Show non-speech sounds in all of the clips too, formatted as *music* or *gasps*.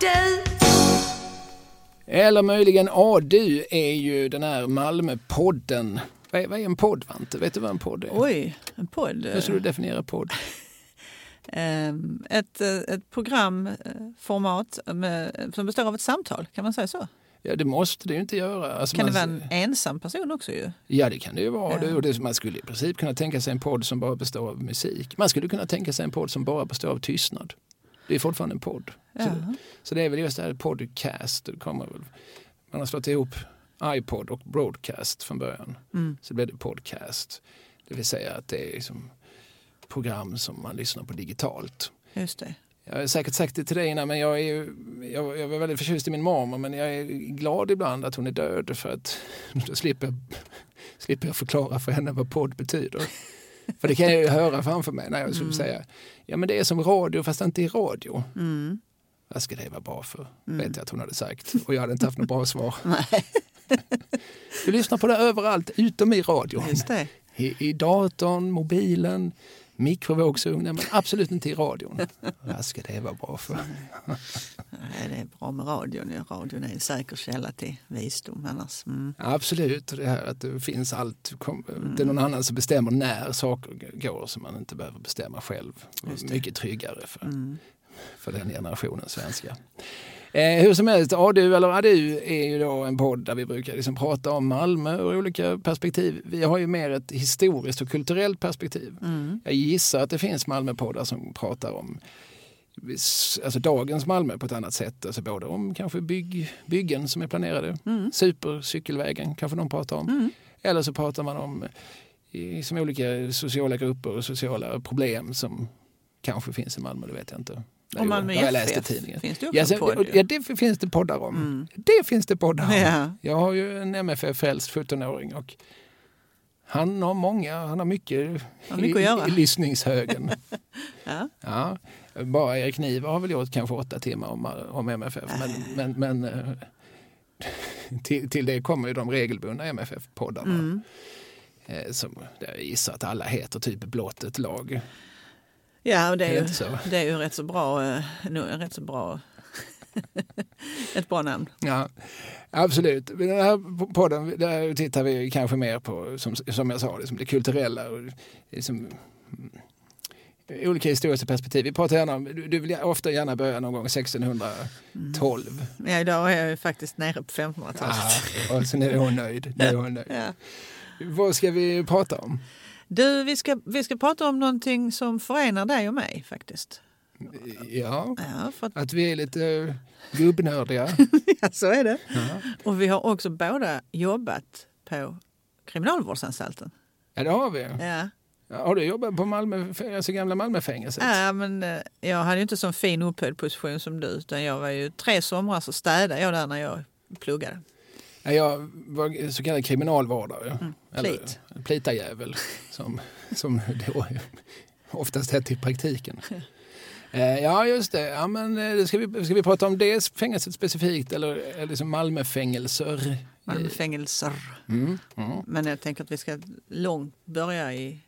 du. Eller möjligen ADU är ju den här Malmöpodden. Vad är, vad är en podd, Vante? Vet du vad en podd är? Oj, en podd. Hur skulle du definiera podd? *laughs* Ehm, Ett, eh, ett programformat med, som består av ett samtal, kan man säga så? Ja, det måste det ju inte göra. Alltså Kan det man- vara en ensam person också ju? Ja, det kan det ju vara. Ja. Det, och det, man skulle i princip kunna tänka sig en podd som bara består av musik. Man skulle kunna tänka sig en podd som bara består av tystnad. Det är fortfarande en podd. Så, Ja. så det är väl just det här podcast. Det kommer väl, man har slått ihop iPod och broadcast från början. Mm. Så blev det podcast. Det vill säga att det är liksom program som man lyssnar på digitalt. Just det. Jag har säkert sagt det till dig innan, men jag är, ju, jag, jag var väldigt förtjust i min mormor men jag är glad ibland att hon är död för att *laughs* då slipper jag, slipper jag förklara för henne vad podd betyder. För det kan jag ju höra framför mig när jag skulle säga ja men det är som radio fast inte i radio. Mm. Vad ska det vara bra för? Vet jag att hon hade sagt. Och jag hade inte haft något bra svar. *laughs* Nej, Du lyssnar på det överallt utom i radion. I, I datorn, mobilen, mikrovågsugnen men absolut inte i radion. *laughs* Vad ska det vara bra för? Nej, det är bra med radion. Radion är en säker källa till visdom annars. Mm. Absolut, det här att det finns allt. Det är någon annan som bestämmer när saker går som man inte behöver bestämma själv. Mycket tryggare för, Mm. för den generationen svenska. Eh, hur som helst, ADU eller ADU är ju då en podd där vi brukar liksom prata om Malmö ur olika perspektiv. Vi har ju mer ett historiskt och kulturellt perspektiv. Mm. Jag gissar att det finns Malmöpoddar som pratar om alltså dagens Malmö på ett annat sätt. Alltså både om kanske bygg, byggen som är planerade, Mm. supercykelvägen kanske de pratar om. Mm. Eller så pratar man om i, som olika sociala grupper och sociala problem som kanske finns i Malmö, det vet jag inte. Och Malmö har jag läst i FF tidningen. finns det också Ja, sen, podd. ja, det finns det poddar om. Mm. Det finns det poddar om. Ja. Jag har ju en MFF-frälst 17-åring och han har många, han har mycket, Har mycket i, i lyssningshögen. *laughs* Ja. ja, bara Erik Niva har väl gjort kanske åtta timmar om, om MFF. Men, men, men eh, *laughs* till, till det kommer ju de regelbundna MFF-poddarna. Mm. Eh, som jag gissar att alla heter typ blott ett lag. Ja, och det Är är, det ju, så? det är ju rätt så bra. eh, nu- Rätt så bra *laughs* ett bra namn. Ja, absolut. Den här podden där tittar vi kanske mer på, som, som jag sa, liksom det kulturella. Och liksom, mm, olika historiska perspektiv. Vi pratar gärna om, du, du vill ofta gärna börja någon gång 1612. Ja, idag är jag ju faktiskt nere på 1500-talet. Ah, och sen är hon nöjd. Nu är hon nöjd. *laughs* Ja. Vad ska vi prata om? Du, vi ska, vi ska prata om någonting som förenar dig och mig faktiskt. Ja, Ja, att, att vi är lite eh, gubbnördiga. *laughs* ja så är det. Ja. Och vi har också båda jobbat på Kriminalvårdsanstalten. ja, det har vi. Ja. Ja, Har du jobbat på Malmö, alltså gamla Malmöfängelset? Ja, men eh, jag hade ju inte så fin upphöjd position som du utan jag var ju tre somrar så städade jag där när jag pluggade. Ja, jag var så kallad kriminalvårdare. Mm, Eller plit. plitajävel som, som då oftast hette i praktiken. *laughs* Eh, Ja, just det. Ja, men, eh, ska, vi, ska vi prata om det fängelset specifikt eller, eller liksom Malmöfängelser? Malmöfängelser. Mm, mm. Men jag tänker att vi ska långt börja i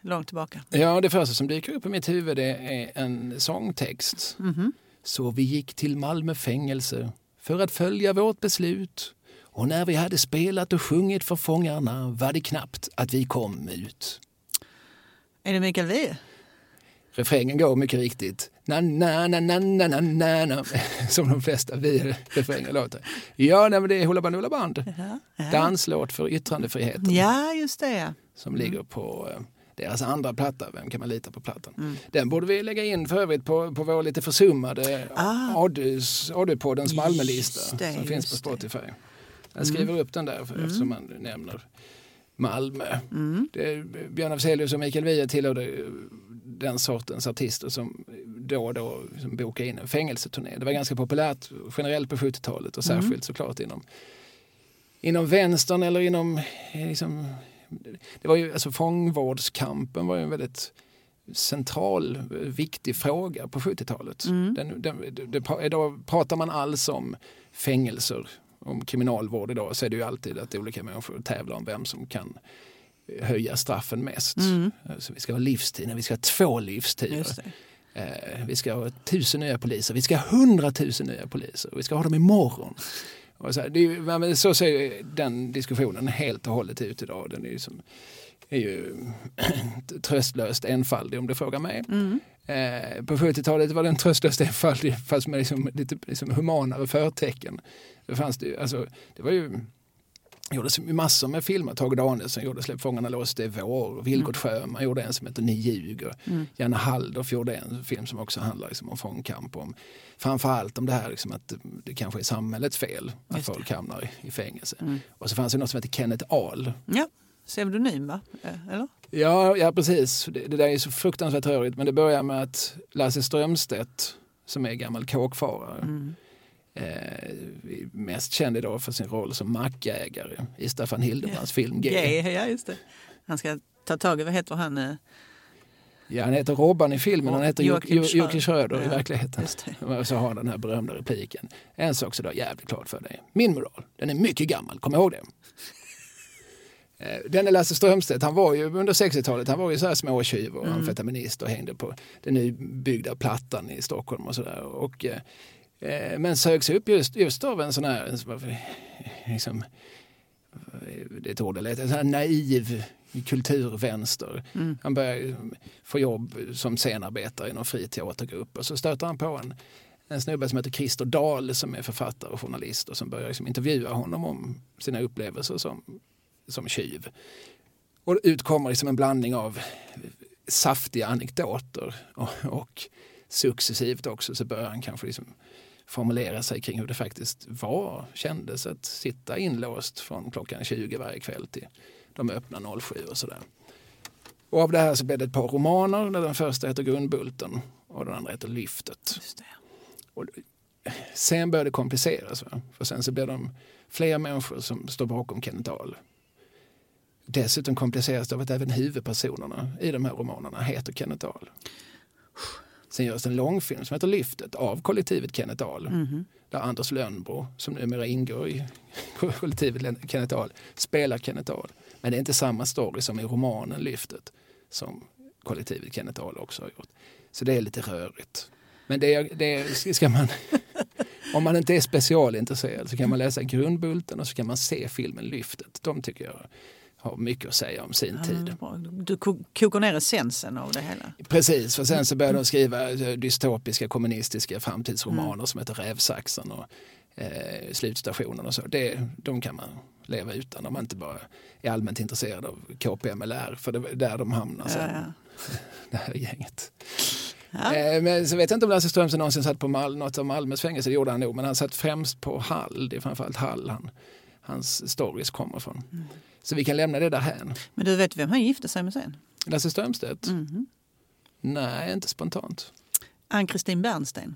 långt tillbaka. Ja, det första som dyker upp i mitt huvud är en sångtext. Mhm. Så vi gick till Malmö fängelse för att följa vårt beslut. Och när vi hade spelat och sjungit för fångarna var det knappt att vi kom ut. Är det Mikael Wiehe? Refrängen går mycket riktigt. Na, na, na, na, na, na, na, na. *laughs* Som de flesta vi refränger låter. Ja, nej, men det är Hoola Bandoola Band. Ja, ja. Danslåt för yttrandefriheten. ja just det. Som ligger på eh, deras andra platta, Vem kan man lita på plattan? Mm. Den borde vi lägga in för övrigt på, på vår lite försummade Ah. AD-poddens Malmölista det, som finns på det. Mm. Spotify. Jag skriver upp den där för, eftersom man nämner Malmö. Mm. Det, Björn Afzelius och Mikael Wiehe tillhörde den sortens artister som då och då liksom bokade in en fängelseturné. Det var ganska populärt generellt på 70-talet och Mm. särskilt såklart inom, inom vänstern eller inom liksom, det var ju, alltså fångvårdskampen var ju en väldigt central, viktig fråga på 70-talet. Mm. Den, den, det, det, idag pratar man alls om fängelser, om kriminalvård idag så är det ju alltid att olika människor tävlar om vem som kan eh, höja straffen mest. Mm. Så vi ska ha livstid, nej, vi ska ha två livstider. Eh, vi ska ha tusen nya poliser, vi ska ha hundratusen nya poliser, vi ska ha dem imorgon. Och så, här, det så ser den diskussionen helt och hållet ut idag. Den är ju, som, är ju *clears throat* tröstlöst enfaldig om du frågar mig. Mm. Eh, på 70-talet var den tröstlöst enfaldig fast med liksom, lite liksom humanare förtecken. Det, fanns det, ju, alltså, det var ju gjordes massor med filmer. Tage Danielsson gjorde Släpp fångarna loss, det är vår. Vilgot Sjöman gjorde en som heter Ni ljuger. Mm. Janne Halldorf gjorde en film som också handlar liksom om fångkamp. Om, framförallt om det här liksom att det kanske är samhällets fel att folk hamnar i, i fängelse. Mm. Och så fanns det något som heter Kenneth Ahl. Ja, pseudonym va? Eh, Eller? Ja, ja precis. Det, det där är så fruktansvärt rörigt. Men det börjar med att Lasse Strömstedt, som är gammal kåkfarare, Mm. Eh, mest känd idag för sin roll som mackägare i Staffan Hildebrands film G. G, ja just det. Han ska ta tag i, vad heter han? eh, Ja, han heter Robban i filmen, han heter. Jocke Schröder i verkligheten. Och så har han den här berömda repliken. En sak så du jävligt klart för dig. Min moral, den är mycket gammal, kom ihåg det. *laughs* Eh, Denne Lasse Strömstedt, han var ju under 60-talet, han var ju så här småtjuv och Mm. amfetaminist och hängde på den nybyggda Plattan i Stockholm och sådär. Och, eh, men sögs upp just, just av en sån här, liksom, det är ett ord, en sån här naiv kulturvänster. Mm. Han börjar få jobb som scenarbetare i någon fri teatergrupp och så stöter han på en, en snubbe som heter Christer Dahl som är författare och journalist och som börjar liksom intervjua honom om sina upplevelser som, som tjuv. Och ut kommer liksom en blandning av saftiga anekdoter och, och successivt också så börjar han kanske liksom formulera sig kring hur det faktiskt var, kändes att sitta inlåst från klockan 20 varje kväll till de öppnar 07 och sådär. Och av det här så blev det ett par romaner där den första heter Grundbulten och den andra heter Lyftet. Och sen började det kompliceras. Va? För sen så blev de fler människor som står bakom Kenneth Ahl. Dessutom kompliceras det av att även huvudpersonerna i de här romanerna heter Kenneth Ahl. Sen görs en långfilm som heter Lyftet av kollektivet Kenneth Ahl. Mhm. Där Anders Lönnbro, som numera ingår i *laughs* kollektivet Kenneth Ahl, spelar Kenneth Ahl. Men det är inte samma story som i romanen Lyftet som kollektivet Kenneth Ahl också har gjort. Så det är lite rörigt. Men det, det ska man, *laughs* om man inte är specialintresserad så kan man läsa Grundbulten och så kan man se filmen Lyftet. De tycker jag har mycket att säga om sin Ja, tid. Du ko- kokar ner essensen av det hela. Precis, för sen så började de skriva dystopiska kommunistiska framtidsromaner som heter Rävsaxen och eh, Slutstationen och så. Det, de kan man leva utan om man inte bara är allmänt intresserad av KPMLR för det är där de hamnar sen, Ja, *laughs* det här gänget. ja. Eh, men så vet jag inte om Lasse Strömsen någonsin satt på Mal, något av Malmös fängelse, det gjorde han nog, men han satt främst på Hall, det är framförallt Hall han, hans stories kommer från. Mm. Så vi kan lämna det där hän. Men du vet vem han gifte sig med sen? Lasse Strömstedt? Mhm. Nej, inte spontant. Ann-Kristin Bernstein.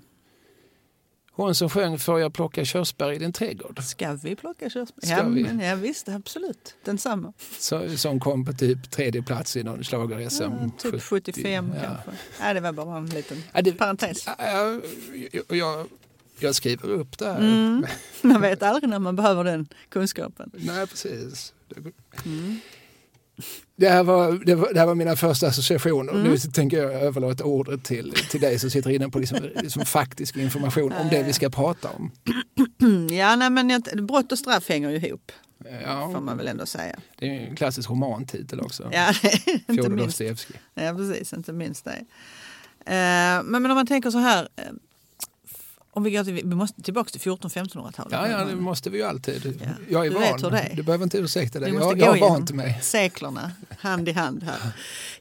Hon som sjöng Får jag plocka körsbär i din trädgård? Ska vi plocka körsbär? Ska ja, vi? Men, ja, visst, absolut. Densamma. Så, som kom på typ tredje plats i någon schlager-SM. Ja, typ 75 ja. kanske. Ja, det var bara en liten Ja, det, parentes. ja, ja, jag, jag, jag skriver upp det här. Mm. Man vet aldrig när man behöver den kunskapen. Nej, precis. Det, Mm. det, här var, det, var, det här var mina första associationer. Mm. Nu tänker jag överlåta ordet till, till dig som sitter inne på liksom, liksom faktisk information om det vi ska prata om. *clears throat* Ja, nej, men jag- brott och straff hänger ju ihop, får Ja, man väl ändå säga. det är en klassisk romantitel också. Ja, *laughs* Fjodor. Dostojevskij. Ja, precis. Inte minst det. Eh, men, men om man tänker så här. Om vi, går till, vi måste tillbaka till 14-1500-talet. Ja, ja, det måste vi ju alltid. Ja. Jag är Du van. vet är. Du behöver inte ursäkta dig. Jag, jag har igenom vant mig. Seklerna, hand i hand här.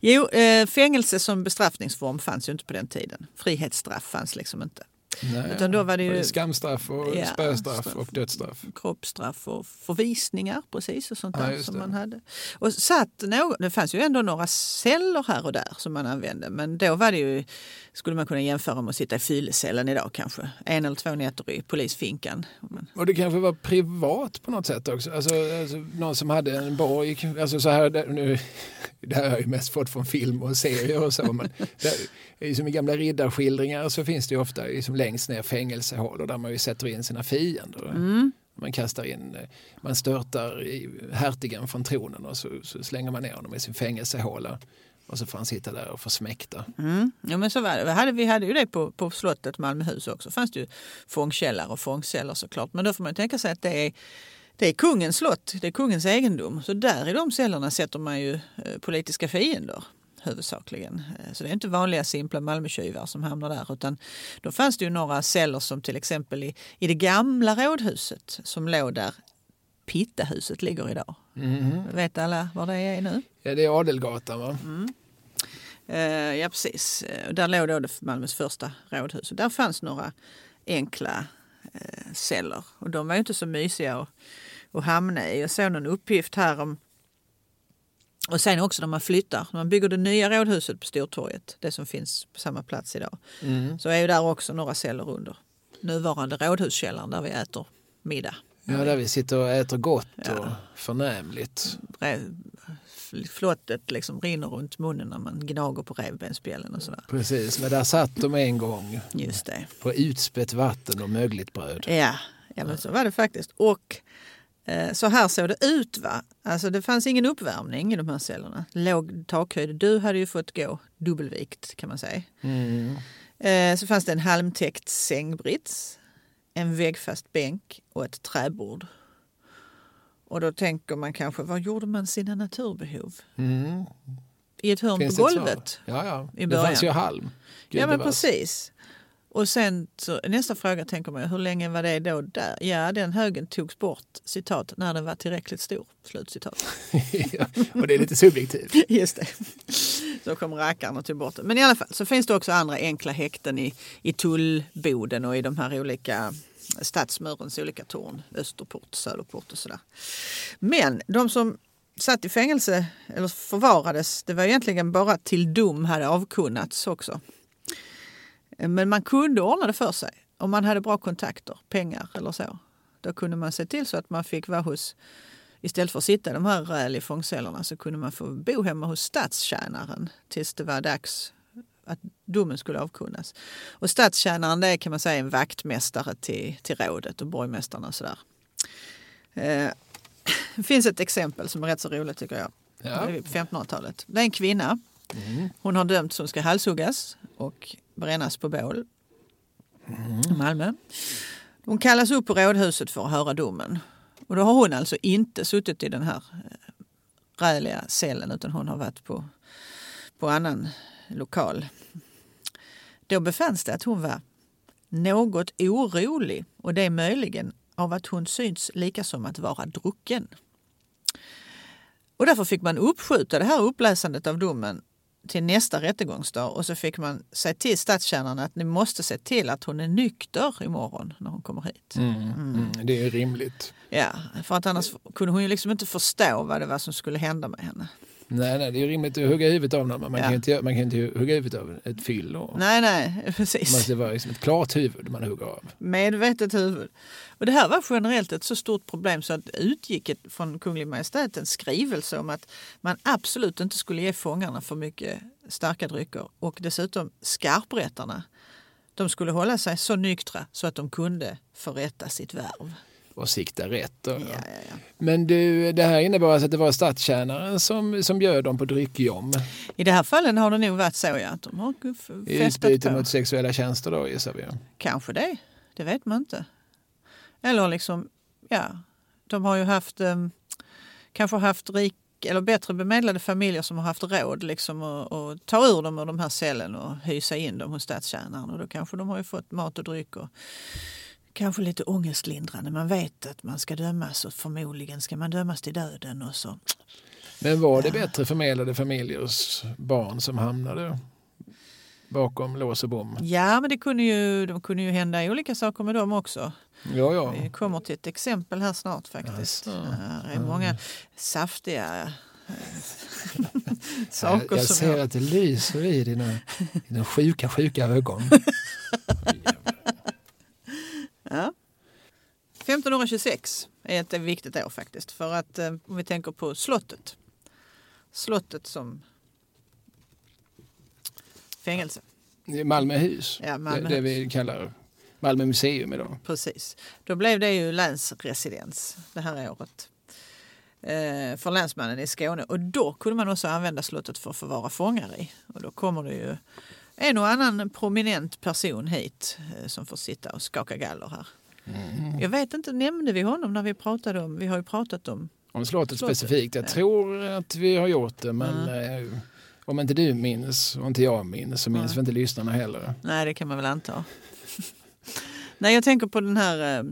Jo, eh, fängelse som bestraffningsform fanns ju inte på den tiden. Frihetsstraff fanns liksom inte. Nej, Utan då var det ju- Skamstraff och Ja, spöstraff straff. och dödsstraff. Kroppsstraff och förvisningar precis och sånt Ja, där som det. man hade. Och satt någon, det fanns ju ändå några celler här och där som man använde men då var det ju, skulle man kunna jämföra med att sitta i fyllecellen idag kanske. En eller två nätter i polisfinkan. Och det kanske var privat på något sätt också. Alltså, alltså någon som hade en borg. Alltså så här, nu, *laughs* det här har jag ju mest fått från film och serier och så. Men *laughs* det, är ju som i gamla riddarskildringar så finns det ju ofta liksom längst ner fängelsehålor där man ju sätter in sina fiender. mm, Man kastar in, man störtar i hertigen från tronen och så, så slänger man ner honom i sin fängelsehåla. Och så får han sitta där och försmäkta. Mm. Ja, men så var det. Vi hade, vi hade ju det på, på slottet Malmöhus också. fanns det ju fångkällare och fångceller såklart. Men då får man tänka sig att det är, det är kungens slott, det är kungens egendom. Så där i de cellerna sätter man ju eh, politiska fiender huvudsakligen. Eh, så det är inte vanliga simpla Malmötjuvar som hamnar där utan då fanns det ju några celler som till exempel i, i det gamla rådhuset som låg där Pittahuset ligger idag. Mm. Vet alla var det är nu? Ja, det är Adelgatan va? Mm. Eh, ja precis, Eh, där låg då det Malmös första rådhus. Och där fanns några enkla eh, celler och de var ju inte så mysiga att, att hamna i. Jag såg någon uppgift här om och sen också när man flyttar, när man bygger det nya rådhuset på Stortorget, det som finns på samma plats idag, Mm. så är ju där också några celler under nuvarande rådhuskällaren där vi äter middag. Ja, där vi sitter och äter gott Ja. och förnämligt. Flottet liksom rinner runt munnen när man gnager på revbensspjällen och sådär. Precis, men där satt de en gång Just det. på utspätt vatten och mögligt bröd. Ja, ja men så var det faktiskt. Och så här såg det ut. va. Alltså det fanns ingen uppvärmning i de här cellerna. Låg takhöjd. Du hade ju fått gå dubbelvikt kan man säga. Mm. Eh, så fanns det en halmtäckt sängbrits, en väggfast bänk och ett träbord. Och då tänker man kanske, var gjorde man sina naturbehov? Mm. I ett hörn Finns på golvet. Ja, ja. i Det fanns början. ju halm. Ja men precis. Och sen så, nästa fråga tänker man, hur länge var det då där? Ja, den högen togs bort, citat, när den var tillräckligt stor. Slutcitat. *laughs* ja, och det är lite subjektivt. *laughs* Just det. Så kom rackaren och tog bort det. Men i alla fall så finns det också andra enkla häkten i, i tullboden och i de här olika stadsmurens olika torn. Österport, Söderport och sådär. Men de som satt i fängelse eller förvarades, det var egentligen bara till dom hade avkunnats också. Men man kunde ordna det för sig om man hade bra kontakter, pengar eller så. Då kunde man se till så att man fick vara hos Istället för att sitta i de här räl i fångcellerna så kunde man få bo hemma hos stadstjänaren tills det var dags att domen skulle avkunnas. Och stadstjänaren det är kan man säga en vaktmästare till, till rådet och borgmästarna och sådär. Eh, *clears throat* det finns ett exempel som är rätt så roligt tycker jag. Ja. Det är på 1500-talet. Det är en kvinna. Mm. Hon har dömts som ska halshuggas och brännas på bål i Malmö. Hon kallas upp på rådhuset för att höra domen. Och då har hon alltså inte suttit i den här eh, räliga cellen utan hon har varit på, på annan lokal. Då befanns det att hon var något orolig och det är möjligen av att hon syns lika som att vara drucken. Och därför fick man uppskjuta det här uppläsandet av domen till nästa rättegångsdag och så fick man säga till stadstjänarna att ni måste se till att hon är nykter imorgon när hon kommer hit. Mm. Mm. Det är rimligt. Ja, för att annars kunde hon ju liksom inte förstå vad det var som skulle hända med henne. Nej, nej, det är rimligt att hugga huvudet av någon. Man, Ja. kan, inte, man kan inte hugga huvudet av ett fyll. Och Nej, nej, *laughs* precis. måste vara liksom ett klart huvud man hugger av. Medvetet huvud. Och det här var generellt ett så stort problem så att utgick ett- från Kunglig Majestät en skrivelse om att man absolut inte skulle ge fångarna för mycket starka drycker. Och dessutom skarprättarna. De skulle hålla sig så nyktra så att de kunde förrätta sitt värv. Och sikta rätt. Ja, ja, ja. Men du, det här innebar alltså att det var stadstjänaren som, som bjöd dem på dryckjom. I det här fallet har det nog varit så ja, att de har festat utbyte på. mot sexuella tjänster då gissar vi. Kanske det, det vet man inte. Eller liksom, ja, de har ju haft, eh, kanske haft rik eller bättre bemedlade familjer som har haft råd liksom att att ta ur dem ur de här cellen och hysa in dem hos stadstjänaren. Och då kanske de har ju fått mat och dryck och kanske lite ångestlindrande. Man vet att man ska dömas och förmodligen ska man dömas till döden och så. Men var det bättre förmedlade familjers barn som hamnade bakom lås och bom? Ja, men det kunde ju, de kunde ju hända olika saker med dem också. Ja, ja. Vi kommer till ett exempel här snart faktiskt. Jaså. Det är många saftiga eh, *laughs* saker Jag, jag ser jag... att det lyser i dina, dina sjuka, sjuka ögon. *laughs* Ja. 1526 är ett viktigt år faktiskt. För att eh, om vi tänker på slottet. Slottet som fängelse. Malmöhus, Ja, Malmöhus. Det, det vi kallar Malmö museum idag. Precis. Då blev det ju länsresidens det här året. eh, för länsmannen i Skåne. Och då kunde man också använda slottet för att förvara fångar i. Och då kommer det ju en och annan prominent person hit eh, som får sitta och skaka galler här. Mm. Jag vet inte, nämnde vi honom när vi pratade om, vi har ju pratat om Om slottet, Slottet, specifikt. Jag ja. tror att vi har gjort det men eh, om inte du minns och inte jag minns så minns Nej. vi inte lyssnarna heller. Nej, det kan man väl anta. *laughs* Nej, jag tänker på den här eh,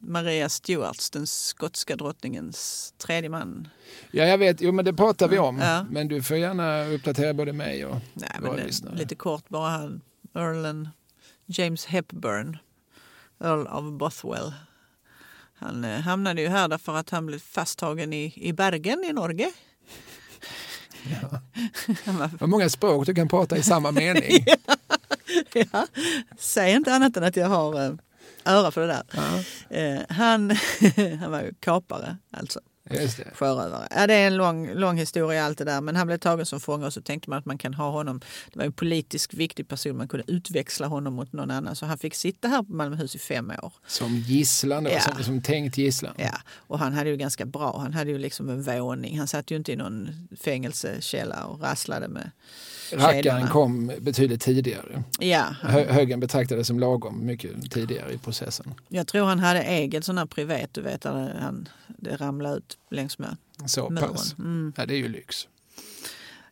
Maria Stuarts, den skotska drottningens tredje man. Ja, jag vet. Jo, men det pratar vi om. Ja. Men du får gärna uppdatera både mig och Nej, våra men det, lyssnare. lite kort bara. Han, Earlen James Hepburn, Earl of Bothwell. Han eh, hamnade ju här därför att han blev fasttagen i, i Bergen i Norge. *laughs* Var, Vad många språk du kan prata i samma mening. *laughs* ja, säg inte annat än att jag har eh, öra för det där. Eh, han, *laughs* han var ju kapare, alltså. just det. sjörövare. Ja, det är en lång, lång historia allt det där. Men han blev tagen som fånge och så tänkte man att man kan ha honom. Det var en politiskt viktig person. Man kunde utväxla honom mot någon annan. Så han fick sitta här på Malmöhus i fem år. Som gisslan, Ja. som, som tänkt gisslan. Ja, och han hade ju ganska bra. Han hade ju liksom en våning. Han satt ju inte i någon fängelsekälla och rasslade med Rackaren kom betydligt tidigare. Ja, Hö högern betraktade det som lagom mycket tidigare i processen. jag tror han hade eget sån här privat, du vet, där han, det ramlade ut längs med Så muren. pass. Mm. Ja, det är ju lyx.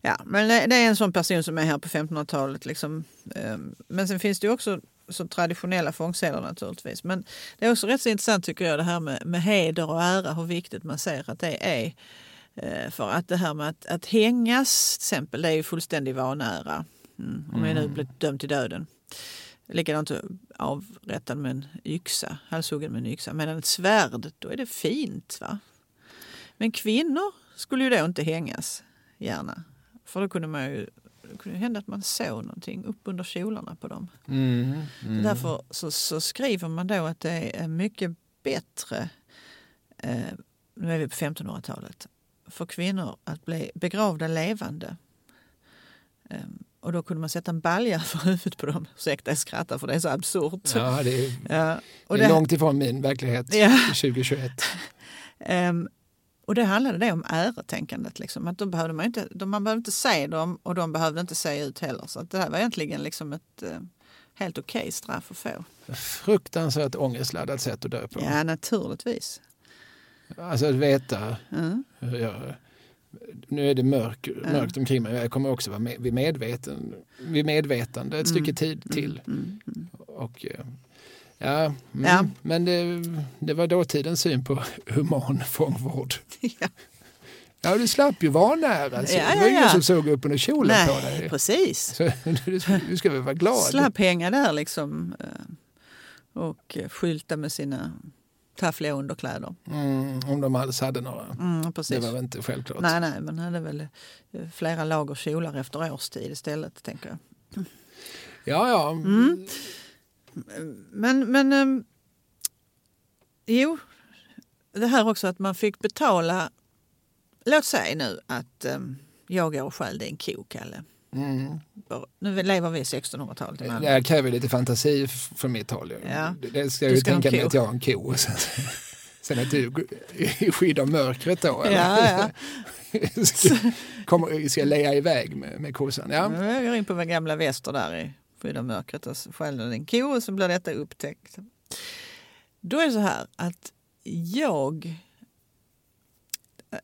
Ja, men det det är en sån person som är här på 1500-talet. Liksom. Ehm, Men sen finns det ju också så traditionella fångsedlar naturligtvis. Men det är också rätt så intressant tycker jag det här med, med heder och ära, hur viktigt man ser att det är. Eh, För att det här med att, att hängas till exempel, det är ju fullständig vanära. Mm. Om jag nu blir dömd till döden. Likadant avrättad med en yxa, halshuggen med en yxa. Medan ett svärd, då är det fint. va? Men kvinnor skulle ju då inte hängas gärna. För då kunde man ju det kunde hända att man såg någonting upp under kjolarna på dem. Mm. Så Mm. därför så, så skriver man då att det är mycket bättre, eh, nu är vi på 1500-talet, för kvinnor att bli begravda levande. Eh, och då kunde man sätta en balja *laughs* för huvudet på dem. Ursäkta jag skrattar för det är så absurt. Ja, det är, *laughs* Ja, det är det- långt ifrån min verklighet Ja. 2021. *laughs* Ehm, och det handlade det om äretänkandet. Liksom. Att de behövde man, inte, de, man behövde inte se dem och de behövde inte se ut heller. Så det här var egentligen liksom ett eh, helt okej straff att få. Fruktansvärt ångestladdat sätt att dö på. Ja, naturligtvis. Alltså att veta Mm. hur jag, nu är det mörk, mörkt omkring mig. Jag kommer också vara med, vid, medveten, vid medvetande ett stycke tid till. Mm. Mm. Och, eh, ja, mm, Ja. Men det, det var dåtidens syn på human fångvård. *laughs* Ja. Ja, du slapp ju vanära. Alltså. Ja, det var ja, ingen ja. som såg upp under kjolen på Nej, dig. precis. Så, *laughs* du, du ska väl vara glad. Slapp hänga där liksom eh, och skylta med sina taffliga underkläder. Mm, om de alls hade några. Mm, Det var väl inte självklart. Nej, nej, men hade väl eh, flera lager kjolar efter årstid istället, tänker jag. Ja, ja. Mm. Men, men ehm, jo, det här också att man fick betala. Låt säga nu att ehm, jag går och stjäl din ko, Kalle. Mm. Nu lever vi i 1600-talet i Det Malmö. här kräver lite fantasi från mitt håll. Ja. Det ska Du jag ju ska tänka mig att jag har en ko. *laughs* Sen, sen att du i skydd av mörkret då. eller? Ja, ja. *laughs* ska, kommer, ska leja iväg med, med kossan. Ja. Jag går in på min gamla väster där i skydd av mörkret och stjäl en ko och så blir detta upptäckt. Då är det så här att jag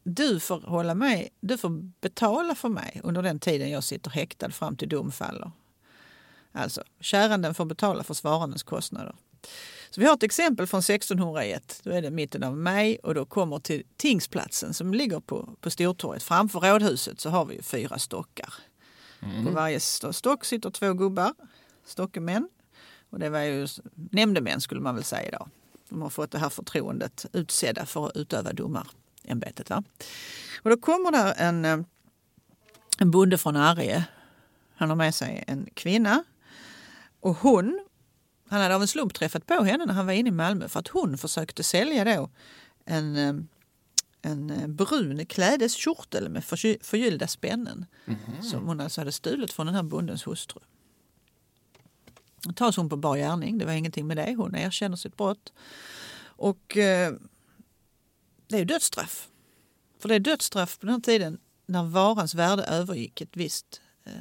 du får hålla mig, du får betala för mig under den tiden jag sitter häktad fram till dom faller. Alltså, käranden får betala för svarandens kostnader. Så vi har ett exempel från 1601. Då är det mitten av maj och då kommer till tingsplatsen som ligger på, på Stortorget. Framför rådhuset så har vi ju fyra stockar. På varje st- stock sitter två gubbar, stockemän. Och det var ju nämndemän skulle man väl säga idag. De har fått det här förtroendet utsedda för att utöva domarämbetet. Va? Och då kommer där en, eh, en bonde från Arje. Han har med sig en kvinna. Och hon, han hade av en slump träffat på henne när han var inne i Malmö för att hon försökte sälja då en, eh, en eh, brun klädeskjortel med förgy- förgyllda spännen som hon alltså hade stulit från den här bondens hustru. Då tas hon på bar gärning, det var ingenting med det. Hon erkänner sitt brott. Och eh, det är ju dödsstraff. För det är dödsstraff på den här tiden när varans värde övergick ett visst eh,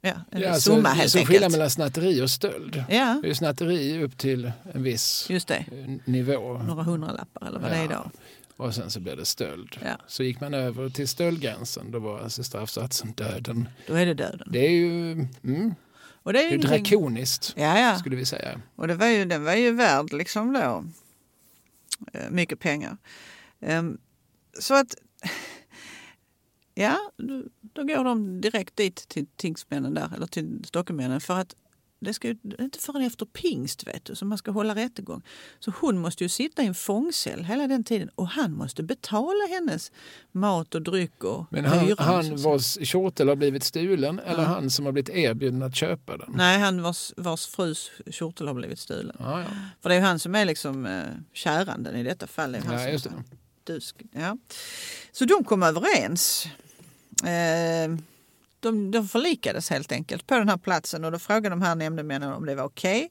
ja, en Ja, alltså, summa helt så skillnad enkelt. mellan snatteri och stöld. Ja, Det är snatteri upp till en viss eh, nivå. Några hundralappar eller vad det är Ja. idag. Och sen så blir det stöld. Ja. Så gick man över till stöldgränsen, då var alltså straffsatsen döden. Då är det döden. Det är ju mm, Och det är det är ingenting- drakoniskt, Ja, ja. skulle vi säga. Och det var ju, den var ju värd liksom då Eh, mycket pengar. Ehm, så att *laughs* ja, då, då går de direkt dit till tingsmännen där, eller till stockemännen för att det ska ju inte förrän efter pingst vet du, som man ska hålla rättegång. Så hon måste ju sitta i en fångcell hela den tiden och han måste betala hennes mat och dryck och Men han, hyran. han vars kjortel har blivit stulen eller Ja. han som har blivit erbjuden att köpa den? Nej, han vars, vars frus kjortel har blivit stulen. Ja, ja. För det är ju han som är liksom eh, käranden i detta fall. Det ja just det. Du, sk- ja. Så de kom överens. Eh, de, de förlikades helt enkelt på den här platsen och då frågade de här nämndemännen om det var okej.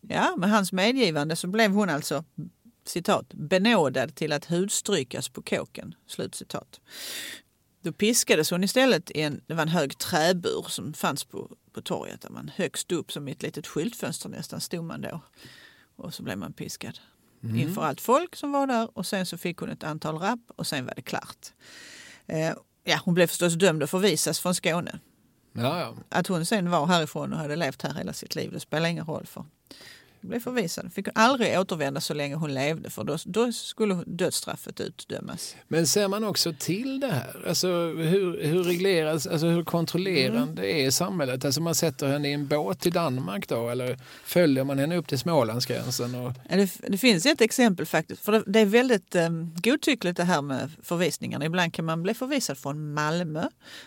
Ja, med hans medgivande så blev hon alltså citat, benådad till att hudstrykas på kåken. Slut citat. Då piskades hon istället i en, det var en hög träbur som fanns på, på torget. Där man högst upp som i ett litet skyltfönster nästan stod man då. Och så blev man piskad inför allt folk som var där och sen så fick hon ett antal rapp och sen var det klart. Eh, ja, hon blev förstås dömd att förvisas från Skåne. Ja, ja. Att hon sen var härifrån och hade levt här hela sitt liv, det spelar ingen roll för. Blev förvisad. Fick aldrig återvända så länge hon levde för då, då skulle dödsstraffet utdömas. Men ser man också till det här? Alltså hur, hur regleras, alltså hur kontrollerande är samhället? Alltså man sätter henne i en båt i Danmark då eller följer man henne upp till Smålandsgränsen? Och, Det, det finns ett exempel faktiskt. För det, det är väldigt um, godtyckligt det här med förvisningarna. Ibland kan man bli förvisad från Malmö.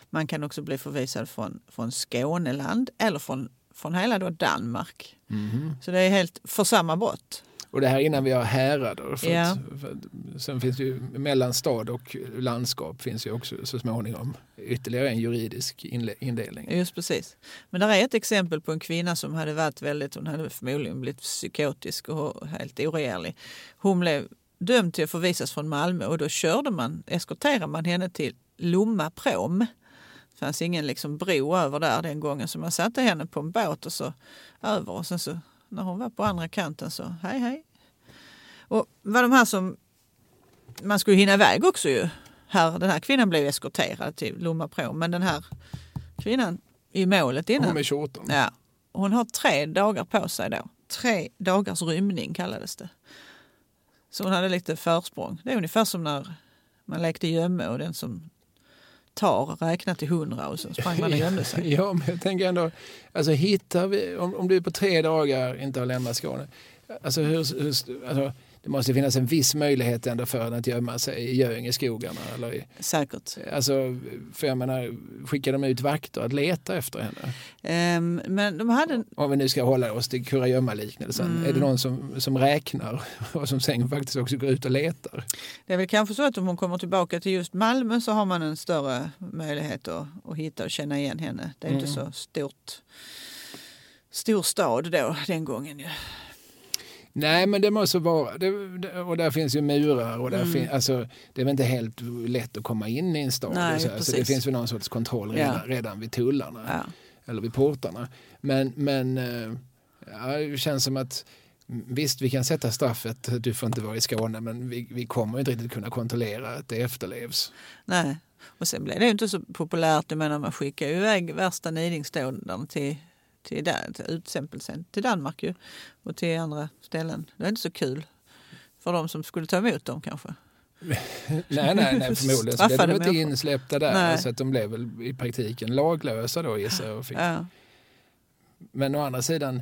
Man kan också bli förvisad från, från Skåneland eller från, från hela då Danmark. Så det är helt för samma brott. och det här innan vi har härader. För Ja. att, för att, sen finns det ju mellan stad och landskap finns ju också så småningom ytterligare en juridisk indelning. Just precis. Men där är ett exempel på en kvinna som hade varit väldigt, hon hade förmodligen blivit psykotisk och helt oregerlig. Hon blev dömd till att förvisas från Malmö och då körde man, eskorterade man henne till Lomma prom. Det fanns ingen liksom bro över där den gången så man satte henne på en båt och så över och sen så när hon var på andra kanten så hej hej. Och var de här som man skulle hinna iväg också ju. Här, den här kvinnan blev eskorterad till Lomma prom men den här kvinnan i målet innan. Hon med kjorteln. Ja. Hon har tre dagar på sig då. Tre dagars rymning kallades det. Så hon hade lite försprång. Det är ungefär som när man lekte gömme och den som tar räknar till hundra och så sprang man och gömde sig. *laughs* Ja, men jag tänker ändå, alltså hittar vi, om, om du på tre dagar inte har lämnat Skåne, alltså, hur, hur, alltså det måste finnas en viss möjlighet ändå för henne att gömma sig i Göingeskogarna. Eller i, Säkert. alltså, för jag menar, skickar de ut vakter att leta efter henne? Ehm, men de hade... Om vi nu ska hålla oss till kurragömma-liknelsen. Mm. Är det någon som, som räknar *laughs* och som sen faktiskt också går ut och letar? Det är väl kanske så att om hon kommer tillbaka till just Malmö så har man en större möjlighet att, att hitta och känna igen henne. Det är inte Mm. så stort, stor stad då den gången. Nej, men det måste vara, det, och där finns ju murar och där Mm. fin, alltså, det är väl inte helt lätt att komma in i en stad. Nej, så, så det finns väl någon sorts kontroll Ja. redan, redan vid tullarna Ja. eller vid portarna. Men, men eh, ja, det känns som att visst, vi kan sätta straffet, du får inte vara i Skåne, men vi, vi kommer inte riktigt kunna kontrollera att det efterlevs. Nej. Och sen blev det ju inte så populärt. Jag menar, man skickar ju iväg värsta nidingsdådarna till, till, till utsämpelsen till Danmark ju, och till andra ställen. Det är inte så kul för de som skulle ta emot dem kanske. *laughs* Nej, nej, nej förmodligen så blev de inte insläppta där. Nej. Så att de blev väl i praktiken laglösa då gissar jag. Ja. Men å andra sidan,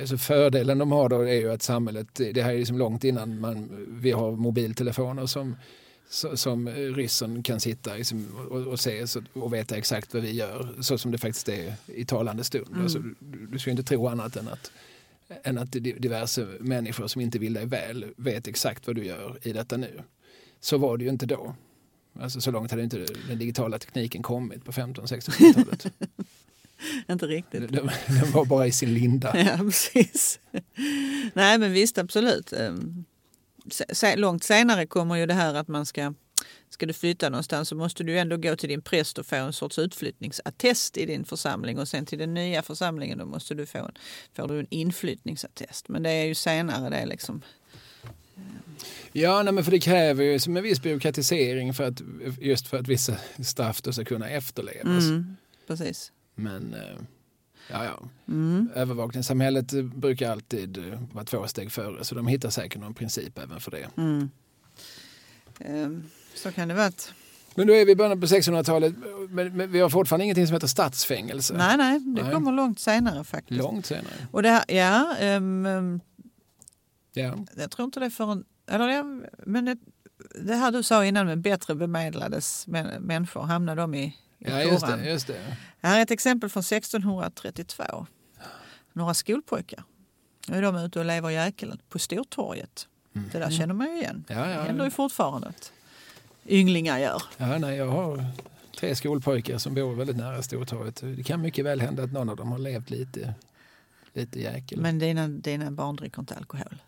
alltså fördelen de har då är ju att samhället, det här är liksom långt innan man, vi har mobiltelefoner som, som ryssen kan sitta liksom och, och se så, och veta exakt vad vi gör, så som det faktiskt är i talande stund. Mm. Alltså, du, du ska inte tro annat än att, än att di- diverse människor som inte vill dig väl vet exakt vad du gör i detta nu. Så var det ju inte då. Alltså så långt hade inte den digitala tekniken kommit på 15-1600-talet. *laughs* Inte riktigt. den, den var bara i sin linda. *laughs* Ja, precis. Nej, men visst, absolut. Se- långt senare kommer ju det här att man ska Ska du flytta någonstans så måste du ändå gå till din präst och få en sorts utflyttningsattest i din församling och sen till den nya församlingen då måste du få en, får du en inflyttningsattest. Men det är ju senare det är liksom. Ja, nej, men för det kräver ju som en viss byråkratisering för att, just för att vissa straff då ska kunna efterlevas. Mm, precis. Men eh, ja, ja. Mm. övervakningssamhället brukar alltid eh, vara två steg före så de hittar säkert någon princip även för det. Mm. Ehm, Så kan det vara. Men då är vi i början på 1600-talet men, men vi har fortfarande ingenting som heter stadsfängelse. nej, nej, det Nej. kommer långt senare faktiskt. Långt senare. Och det här, ja, ehm, Ja. jag tror inte det är förrän, eller ja, men det, det här du sa innan med bättre bemedlades män- människor, hamnar de i Ja, just det, just det. Här är ett exempel från 1632. Några skolpojkar. Nu är de ute och lever djäkulen på Stortorget. Det där känner man ju igen. Mm. Ja, Det ja. händer ju fortfarande att ynglingar gör. Ja, nej, jag har tre skolpojkar som bor väldigt nära Stortorget. Det kan mycket väl hända att någon av dem har levt lite, lite jäkel. Men dina, dina barn dricker inte alkohol.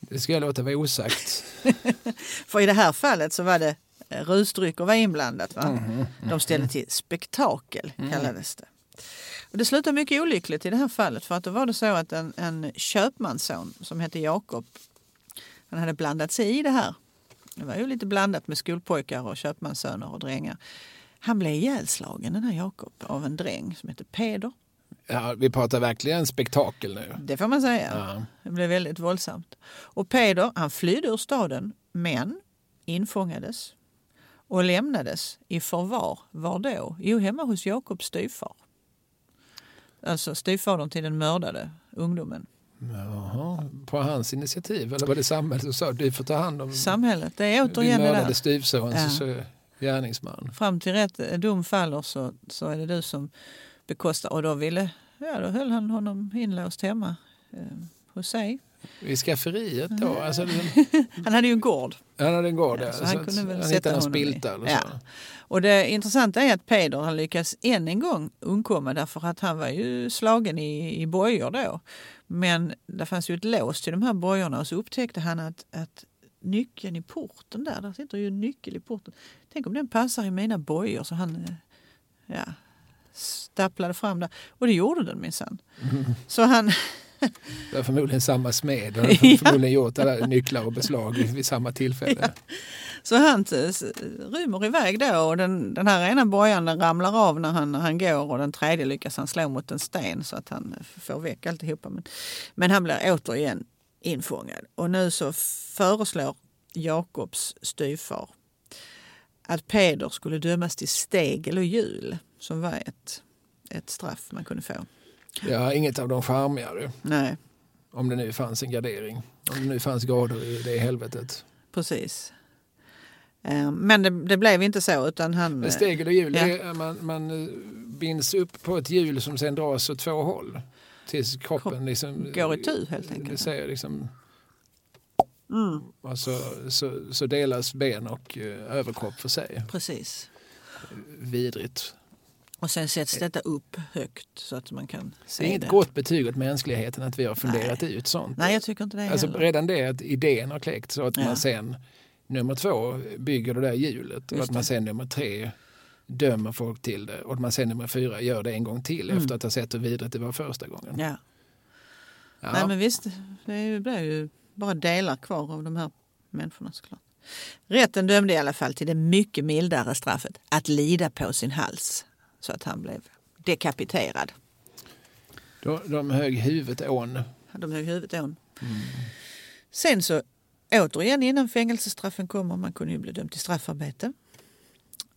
Det ska jag låta vara osagt. *laughs* För i det här fallet så var det rusdrycker var inblandat. Va? Mhm, De ställde till spektakel kallades det. Och det slutade mycket olyckligt i det här fallet för att då var det så att en, en köpmansson som hette Jakob han hade blandat sig i det här. Det var ju lite blandat med skolpojkar och köpmanssöner och drängar. Han blev ihjälslagen den här Jakob av en dräng som hette Peder. Ja, vi pratar verkligen spektakel nu. Det får man säga. Ja. Det blev väldigt våldsamt. Och Peder han flydde ur staden men infångades och lämnades i förvar. Var då? Jo, hemma hos Jakobs styvfar. Alltså styvfadern till den mördade ungdomen. Jaha, på hans initiativ? Eller var det samhället som sa du får ta hand om Samhället, det är återigen det mördade där. styvson, Ja. gärningsman. Fram till rätt dom faller så, så är det du som bekostar. Och då, ville, ja, då höll han honom inlåst hemma eh, hos sig. I skafferiet då? Alltså, *laughs* Han hade ju en gård. han hade en gård Ja, där. så han kunde väl han sätta honom i- Ja. så. Och det intressanta är att Peder har lyckats än en gång undkomma därför att han var ju slagen i, i bojor då. Men det fanns ju ett lås till de här bojorna och så upptäckte han att, att nyckeln i porten där, där sitter ju en nyckel i porten. Tänk om den passar i mina bojor så han eh, ja, stapplade fram där. Och det gjorde den minsann. *laughs* Så han, Det var förmodligen samma smed. Han *laughs* Ja. har förmodligen gjort alla nycklar och beslag vid samma tillfälle. Så han rymmer iväg då och den, den här ena bojan ramlar av när han, när han går och den tredje lyckas han slå mot en sten så att han får väck alltihopa. Men, men han blir återigen infångad. Och nu så föreslår Jakobs styvfar att Peder skulle dömas till stegel och hjul som var ett, ett straff man kunde få. Ja, inget av de charmigare. Nej, Om det nu fanns en gardering. Om det nu fanns grader i det helvetet. precis. Eh, Men det, det blev inte så utan han... Men stegel och hjul, Ja. man, man eh, binds upp på ett hjul som sen dras åt två håll. Tills kroppen Kropp- liksom... går itu, helt enkelt. säger liksom... Mm, Och så, så, så delas ben och eh, överkropp för sig. precis. Vidrigt. Och sen sätts detta upp högt så att man kan Det är se inget det. gott betyg åt mänskligheten att vi har funderat ut sånt. Nej, jag tycker inte det Alltså heller. redan det att idén har kläckt så att Ja. man sen nummer två bygger det där hjulet och att man sen nummer tre dömer folk till det och att man sen nummer fyra gör det en gång till Mm. efter att ha sett hur vidrigt det var första gången. Ja. Ja. Nej, men visst, det blir ju bara delar kvar av de här människorna såklart. Rätten dömde i alla fall till det mycket mildare straffet att lida på sin hals så att han blev dekapiterad. Då, de högg huvudet ån. De högg huvudet ån. Mm. Sen så återigen innan fängelsestraffen kommer, man kunde ju bli dömd till straffarbete.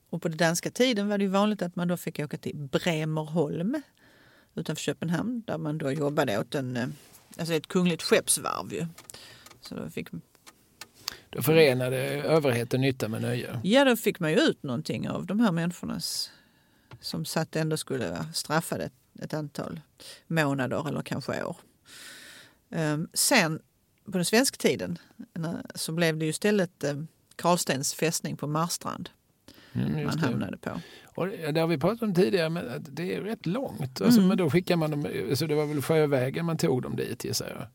Och på den danska tiden var det vanligt att man då fick åka till Bremerholm utanför Köpenhamn där man då jobbade åt en, eh, alltså ett kungligt skeppsvarv. Ju. Så då fick, Då förenade överheten nytta med nöje. ja, då fick man ju ut någonting av de här människornas som satt ändå skulle vara straffade ett, antal månader eller kanske år. Ehm, sen på den svenska tiden när- så blev det ju istället eh, Karlstens fästning på Marstrand Mm, man hamnade på. Och det har vi pratat om tidigare, men att det är rätt långt. Alltså, Mm. Men då skickar man dem, så det var väl sjövägen man tog dem dit gissar jag.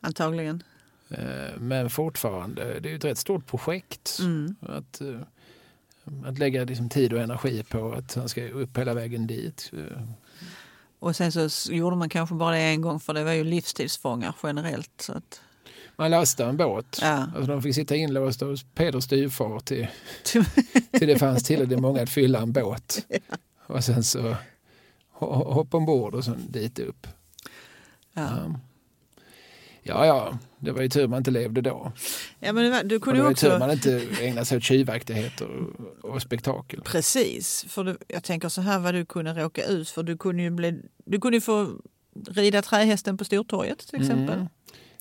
Antagligen. Eh, Men fortfarande, det är ju ett rätt stort projekt. Mm. Att, eh, att lägga liksom tid och energi på att han ska upp hela vägen dit. Och sen så gjorde man kanske bara det en gång för det var ju livstidsfångar generellt. Så att, Man lastade en båt. ja. Alltså de fick sitta inlåsta hos Peders styvfar till, till det fanns tillräckligt många att fylla en båt. *laughs* Och sen så ho- hoppa ombord och sen dit upp. Ja. Ja. Ja, ja, det var ju tur man inte levde då. ja, men det du Och kunde det var ju ju tur också... man inte ägnade sig åt tjuvaktigheter och, och spektakel. Precis, för du, jag tänker så här vad du kunde råka ut för. Du kunde ju, bli, du kunde ju få rida trähästen på Stortorget till exempel. Mm.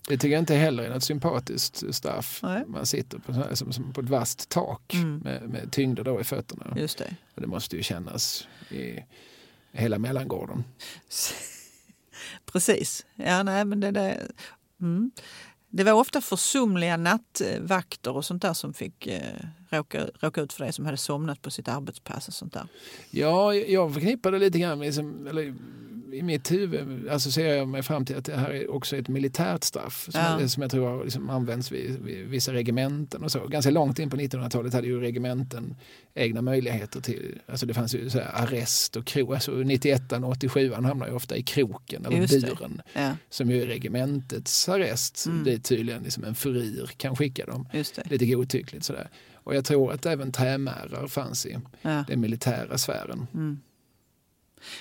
Det tycker jag inte heller är något sympatiskt straff. Nej. Man sitter på, här, som, som på ett vasst tak Mm. med, med tyngder då i fötterna. Just det. Och det måste ju kännas i hela mellangården. *laughs* Precis. Ja, nej, men det, det, mm. det var ofta försumliga nattvakter och sånt där som fick eh, råka, råka ut för det som hade somnat på sitt arbetspass och sånt där. Ja, jag förknippar det lite grann med, liksom, eller i mitt huvud associerar jag mig fram till att det här är också ett militärt straff som, Ja. som jag tror har liksom används vid, vid vissa regementen och så. Ganska långt in på 1900-talet hade ju regementen egna möjligheter till, alltså det fanns ju så arrest och krok, alltså 91 och 87 hamnar ju ofta i kroken eller Just buren Ja, som ju är regementets arrest Mm. dit tydligen liksom en furir kan skicka dem. Lite godtyckligt sådär. Och jag tror att även trämärar fanns i Ja. den militära sfären. Mm.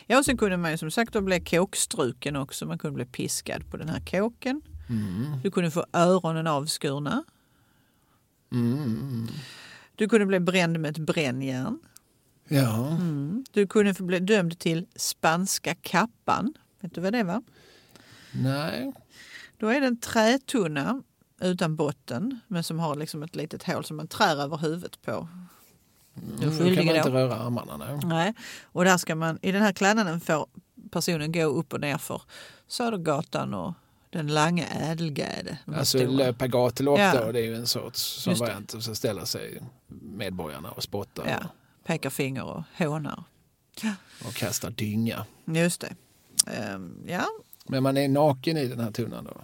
Ja, och sen kunde man ju som sagt då bli kåkstruken också. Man kunde bli piskad på den här kåken. Mm. Du kunde få öronen avskurna. Mm. Du kunde bli bränd med ett brännjärn. Ja, Mm. Du kunde få bli dömd till spanska kappan. Vet du vad det var? nej. Då är det en trätunna utan botten men som har liksom ett litet hål som man trär över huvudet på. Du är Mm, då skyldig kan man inte röra armarna. Nej. Nej. Och där ska man, I den här klädnaden får personen gå upp och ner för Södergatan och den långa Ädelgärde. de Alltså löpa gatulopp Ja. då, det är ju en sorts som variant. Och så ställer sig medborgarna och spottar Ja, pekar finger och hånar. och kastar dynga. Just det. Ehm, ja, Men man är naken i den här tunnan då.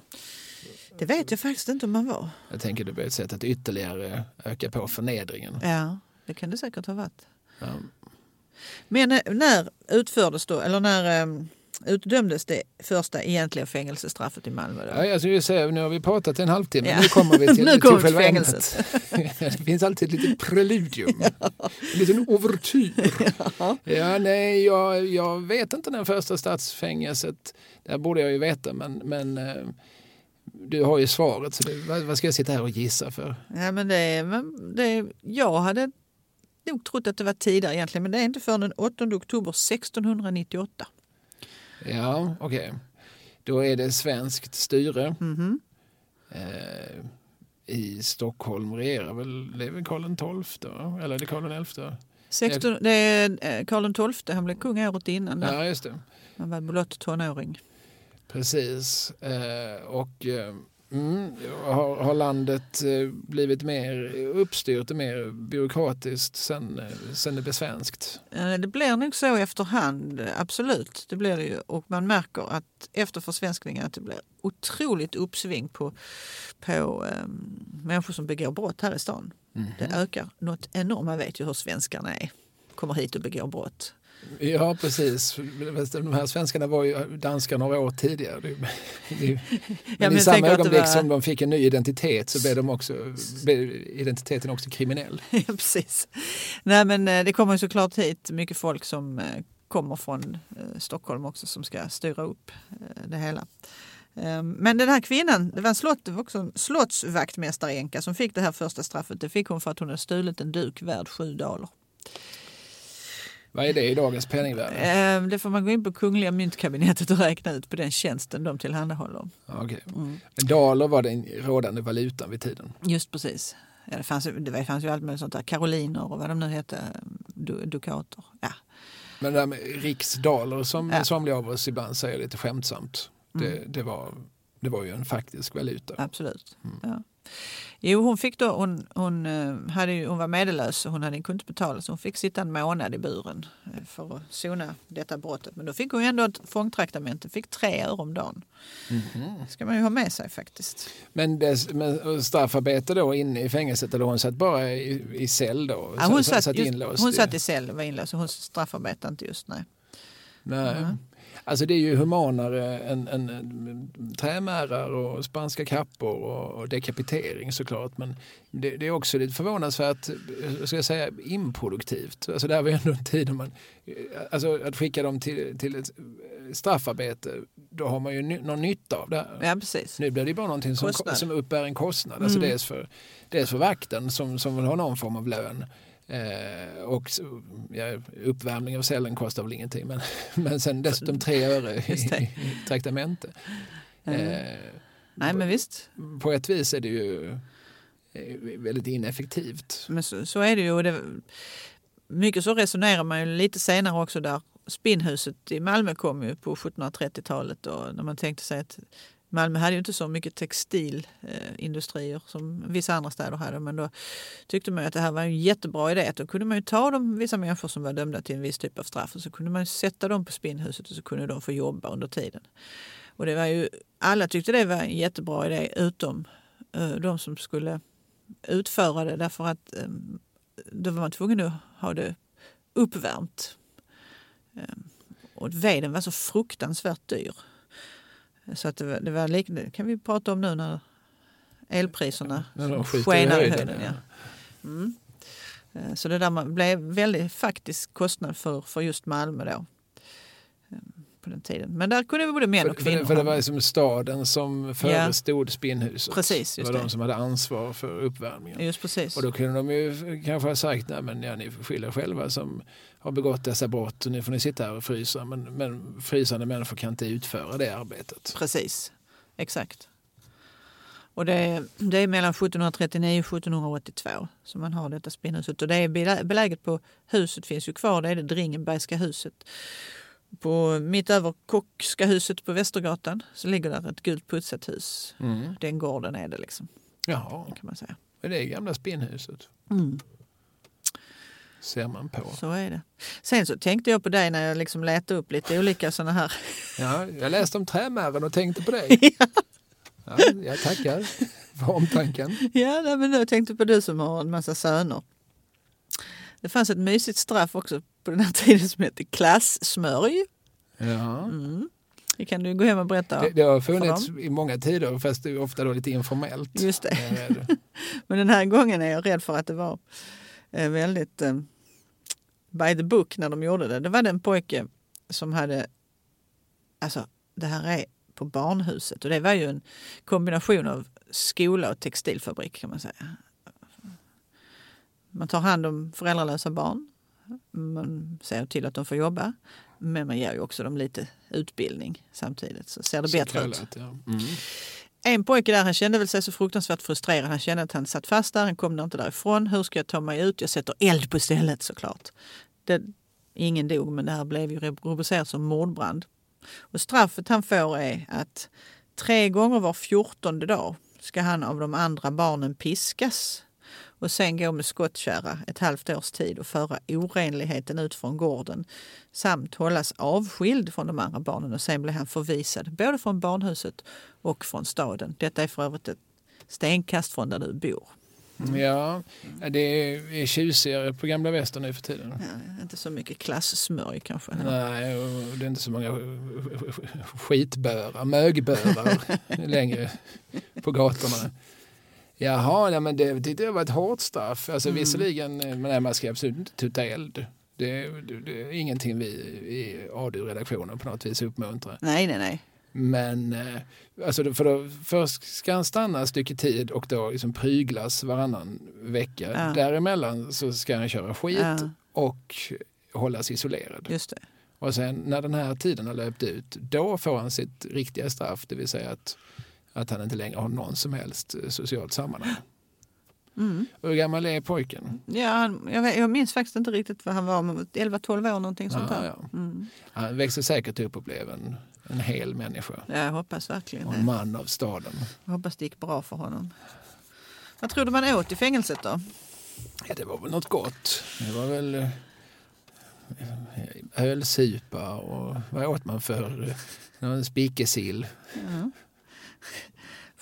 det vet jag faktiskt inte om man var. Jag tänker det blir ett sätt att ytterligare öka på förnedringen. Ja, det kan det säkert ha varit. Ja. Men eh, när utfördes då, eller när um, utdömdes det första egentliga fängelsestraffet i Malmö? Då? Ja, jag skulle säga, nu har vi pratat en halvtimme, Ja. nu kommer vi *laughs* till, Nu kommer till själva fängelset. *laughs* det finns alltid ett litet preludium, *laughs* en liten ouvertyr. Ja, nej, jag, jag vet inte när första stadsfängelset, det borde jag ju veta, men, men eh, du har ju svaret, så det, vad, vad ska jag sitta här och gissa för? Ja, men det, men det, jag hade nog trott att det var tidigare egentligen, men det är inte förrän den 8 oktober 1698. Ja, okej. Då är det svenskt styre. Mhm. Eh, I Stockholm regerar väl, det är väl Karl XII, va? eller är det Karl XI? 16, det är eh, Karl XII, han blev kung året innan. Där. Ja, just det. Han var blott tonåring. Precis. Eh, och eh, mm, har, har landet eh, blivit mer uppstyrt och mer byråkratiskt sen, eh, sen det blev svenskt? Eh, Det blir nog så efterhand, absolut. Det blir det ju. Och man märker att efter försvenskningen att det blir otroligt uppsving på, på um, människor som begår brott här i stan. Mhm. Det ökar något enormt. Man vet ju hur svenskarna är. Kommer hit och begår brott. Ja, precis. De här svenskarna var ju danskar några år tidigare. Det- det- Men *laughs* men i samma ögonblick var- som de fick en ny identitet så blev, de också, blev identiteten också kriminell. *laughs* Ja, precis. Nej, men eh, det kommer ju såklart hit mycket folk som eh, kommer från eh, Stockholm också som ska styra upp det hela. Eh, Men den här kvinnan, det var en, slott, det var också en slottsvaktmästaränka som fick det här första straffet. Det fick hon för att hon hade stulit en duk värd sju daler. Vad är det i dagens penningvärde? Eh, Det får man gå in på Kungliga myntkabinettet och räkna ut på den tjänsten de tillhandahåller. Okej. Mm. Daler var den rådande valutan vid tiden. Just precis. Ja, det, fanns, det fanns ju allt möjligt sånt där. Karoliner och vad de nu hette. Du, dukater. Ja. Men det där med riksdaler som Ja. Mm. somliga av oss ibland säger lite skämtsamt. Det, det, var, det var ju en faktisk valuta. Absolut. Ja. Jo, hon fick då, hon, hon, eh, hade hon var medellös och hon hade inte betala så hon fick sitta en månad i buren eh, för att sona detta brottet. Men då fick hon ändå ett fångtraktamente, fick tre öre om dagen. Det ska man ju ha med sig faktiskt. Men, det, men straffarbete då inne i fängelset eller hon satt bara i, i cell då? Ja, hon, satt, satt just, hon i- satt i cell och var inlåst. Hon straffarbetade inte just nej. Nej. Mm. Alltså det är ju humanare än, än, trämärar och spanska kappor och, och dekapitering såklart. Men det, det är också lite förvånansvärt, vad ska jag säga, improduktivt. Alltså det här var ju ändå en tid då man, alltså att skicka dem till, till ett straffarbete, då har man ju ny, någon nytta av det. Ja, precis. Nu blir det bara någonting som, Kostnad. som uppbär en kostnad. Alltså Mm. dels, för, dels för vakten som, som vill ha någon form av lön. Eh, och ja, uppvärmning av cellen kostar väl ingenting men, *laughs* men sen dessutom tre öre i traktamente. Eh, Nej, men visst. på ett vis är det ju eh, väldigt ineffektivt. Men så, så är det ju. Och det, mycket så resonerar man ju lite senare också där spinnhuset i Malmö kom ju på 1730-talet och när man tänkte sig att Malmö hade ju inte så mycket textilindustrier som vissa andra städer hade men då tyckte man ju att det här var en jättebra idé. Då kunde man ju ta de, vissa människor som var dömda till en viss typ av straff och så kunde man ju sätta dem på spinnhuset och så kunde de få jobba under tiden. Och det var ju, alla tyckte det var en jättebra idé utom eh, de som skulle utföra det därför att ehm, då var man tvungen att ha det uppvärmt. Ehm, och veden var så fruktansvärt dyr. Så att det var, det var lik, det kan vi prata om nu när elpriserna När skenar i höjden, ja. Mm. Eh, Så det där blev väldigt faktisk kostnad för, för just Malmö då. På den tiden. Men där kunde vi både män och kvinnor. för, för det var liksom staden som förestod spinnhuset. Precis, det var det. de som hade ansvar för uppvärmningen. Just precis. Och då kunde de ju kanske ha sagt, nej men ja, ni får skylla er själva som har begått dessa brott och nu får ni sitta här och frysa. Men, men frysande människor kan inte utföra det arbetet. Precis, exakt. Och det, det är mellan 1739 och 1782 som man har detta spinnhuset. Och det är belä- beläget på, huset finns ju kvar, det är det Dringenbergska huset. På, mitt över Kockska huset på Västergatan så ligger där ett gult putsat hus. Mm. Den gården är det liksom, Jaha, kan man säga. det är gamla spinnhuset. Ser man på. Så är det. Sen så tänkte jag på dig när jag liksom letade upp lite olika sådana här Ja, jag läste om trämären och tänkte på dig. *laughs* Ja, jag tackar för omtanken. Ja, men jag tänkte på du som har en massa söner. Det fanns ett mysigt straff också på den här tiden som hette klassmörj. Ja. Det kan du gå hem och berätta. Det, det har funnits i många tider fast det är ofta då lite informellt. Just det. *laughs* Är rädd. Men den här gången är jag rädd för att det var eh, väldigt eh, by the book när de gjorde det. Det var den pojke som hade, alltså det här är på barnhuset och det var ju en kombination av skola och textilfabrik kan man säga. Man tar hand om föräldralösa barn, man ser till att de får jobba men man ger ju också dem lite utbildning samtidigt så ser det Så bättre ut. ja. Mm. En pojke där han kände väl sig så fruktansvärt frustrerad. Han kände att han satt fast där, han kom inte därifrån. Hur ska jag ta mig ut? Jag sätter eld på stället såklart. Det, ingen dog men det här blev ju rubricerat som mordbrand. Och straffet han får är att tre gånger var fjortonde dag ska han av de andra barnen piskas och sen gå med skottkärra ett halvt års tid och föra orenligheten ut från gården samt hållas avskild från de andra barnen och sen blir han förvisad både från barnhuset och från staden. Detta är för övrigt ett stenkast från där du bor. Ja, det är tjusigare på gamla väster nu för tiden. Ja, inte så mycket klassmörj kanske. Nej, och det är inte så många skitbörar, mögbörar *laughs* längre på gatorna. Jaha, nej, men det tyckte jag var ett hårt straff. Alltså, Mm. Visserligen, men nej, man ska absolut inte tuta eld. Det, det, det är ingenting vi i ADU-redaktionen på något vis uppmuntrar. Nej, nej, nej. Men eh, alltså, för då, först ska han stanna ett stycke tid och då liksom pryglas varannan vecka. Ja. Däremellan så ska han köra skit Ja. och hållas isolerad. Just det. Och sen när den här tiden har löpt ut, då får han sitt riktiga straff, det vill säga att, att han inte längre har någon som helst eh, socialt sammanhang. Mm. Hur gammal är pojken? Ja, han- jag, jag minns faktiskt inte riktigt vad han var, men 11-12 år någonting sånt Ja, där. ja. Mm. Han växer säkert upp och blev en, en hel människa. Ja, jag hoppas verkligen Och en man av staden. Jag hoppas det gick bra för honom. Vad tror du man åt i fängelset då? Ja, det var väl något gott. Det var väl eh, ölsupa och vad åt man för? Någon Spikesill. Ja.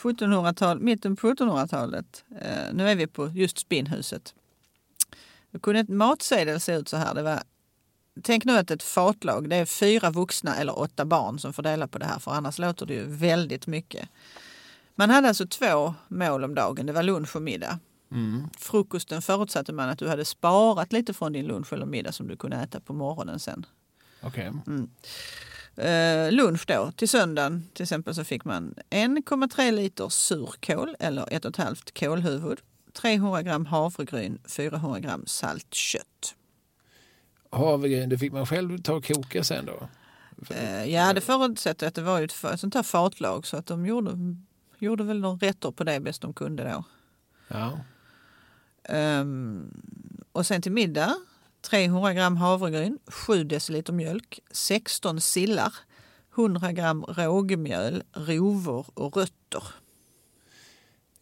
1700-tal, mitten på 1700-talet. Eh, nu är vi på just spinnhuset. Då kunde ett matsedel se ut så här. Det var, tänk nu att ett fatlag, det är fyra vuxna eller åtta barn som får dela på det här för annars låter det ju väldigt mycket. Man hade alltså två mål om dagen. Det var lunch och middag. Mm. Frukosten förutsatte man att du hade sparat lite från din lunch eller middag som du kunde äta på morgonen sen. Okej. Eh, lunch då, till söndagen till exempel så fick man 1,3 liter surkål eller 1,5 kålhuvud, 300 gram havregryn, 400 gram salt kött. Havregryn, det fick man själv ta och koka sen då? Eh, ja, det förutsätter att det var ett, ett sånt här fatlag så att de gjorde, gjorde väl några rätter på det bäst de kunde då. Ja. Ehm, och sen till middag 300 gram havregryn, 7 deciliter mjölk, 16 sillar, 100 gram rågmjöl, rovor och rötter.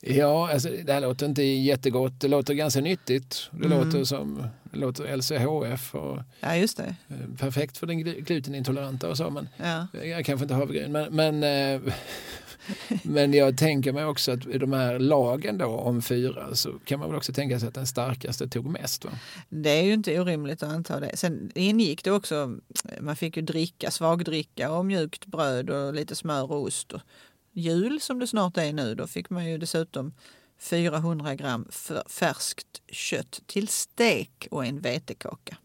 Ja, alltså, det här låter inte jättegott. Det låter ganska nyttigt. Det Mm. låter som det låter LCHF och Ja, just det. eh, perfekt för den glu- glutenintoleranta och så. Men Ja. jag kanske inte havregryn. Men, men, eh, *laughs* men jag tänker mig också att i de här lagen då om fyra så kan man väl också tänka sig att den starkaste tog mest. Va? Det är ju inte orimligt att anta det. Sen ingick det också, man fick ju dricka, svagdricka och mjukt bröd och lite smör och ost. Och jul som det snart är nu, då fick man ju dessutom 400 gram färskt kött till stek och en vetekaka.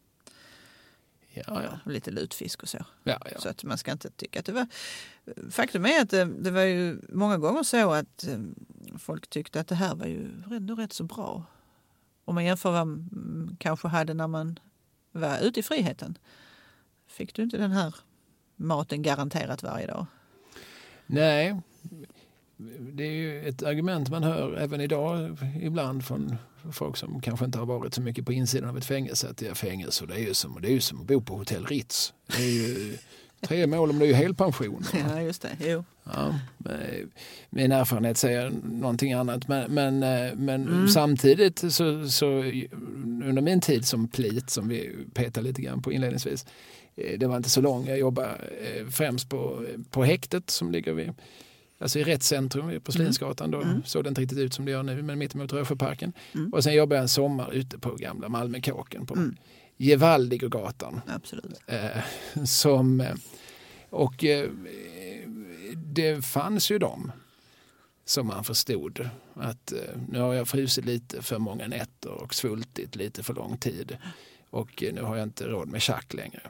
Ja, ja. Och lite lutfisk och så. ja, ja. Så att man ska inte tycka att det var... Faktum är att det, det var ju många gånger så att eh, folk tyckte att det här var ju ändå rätt så bra. Om man jämför vad man kanske hade när man var ute i friheten. Fick du inte den här maten garanterat varje dag? Nej, det är ju ett argument man hör även idag ibland från folk som kanske inte har varit så mycket på insidan av ett fängelse. Att det är fängelse och det är ju som, det är ju som att bo på hotell Ritz. Det är ju tre mål om det är ju helpension. *laughs* Ja, just det. Jo. Ja, men min erfarenhet säger någonting annat. Men, men, eh, men Mm. samtidigt så, så under min tid som plit som vi petade lite grann på inledningsvis. eh, Det var inte så lång. Jag jobbade eh, främst på, på häktet som ligger vid Alltså i rättscentrum på Slinsgatan. Då Mm. såg det inte riktigt ut som det gör nu, men mittemot Rösjöparken. Mm. Och sen jobbade jag en sommar ute på gamla Malmökåken på Mm. Gevaldigergatan. Absolut. Eh, som, eh, och eh, det fanns ju de som man förstod att eh, nu har jag frusit lite för många nätter och svultit lite för lång tid och eh, nu har jag inte råd med tjack längre.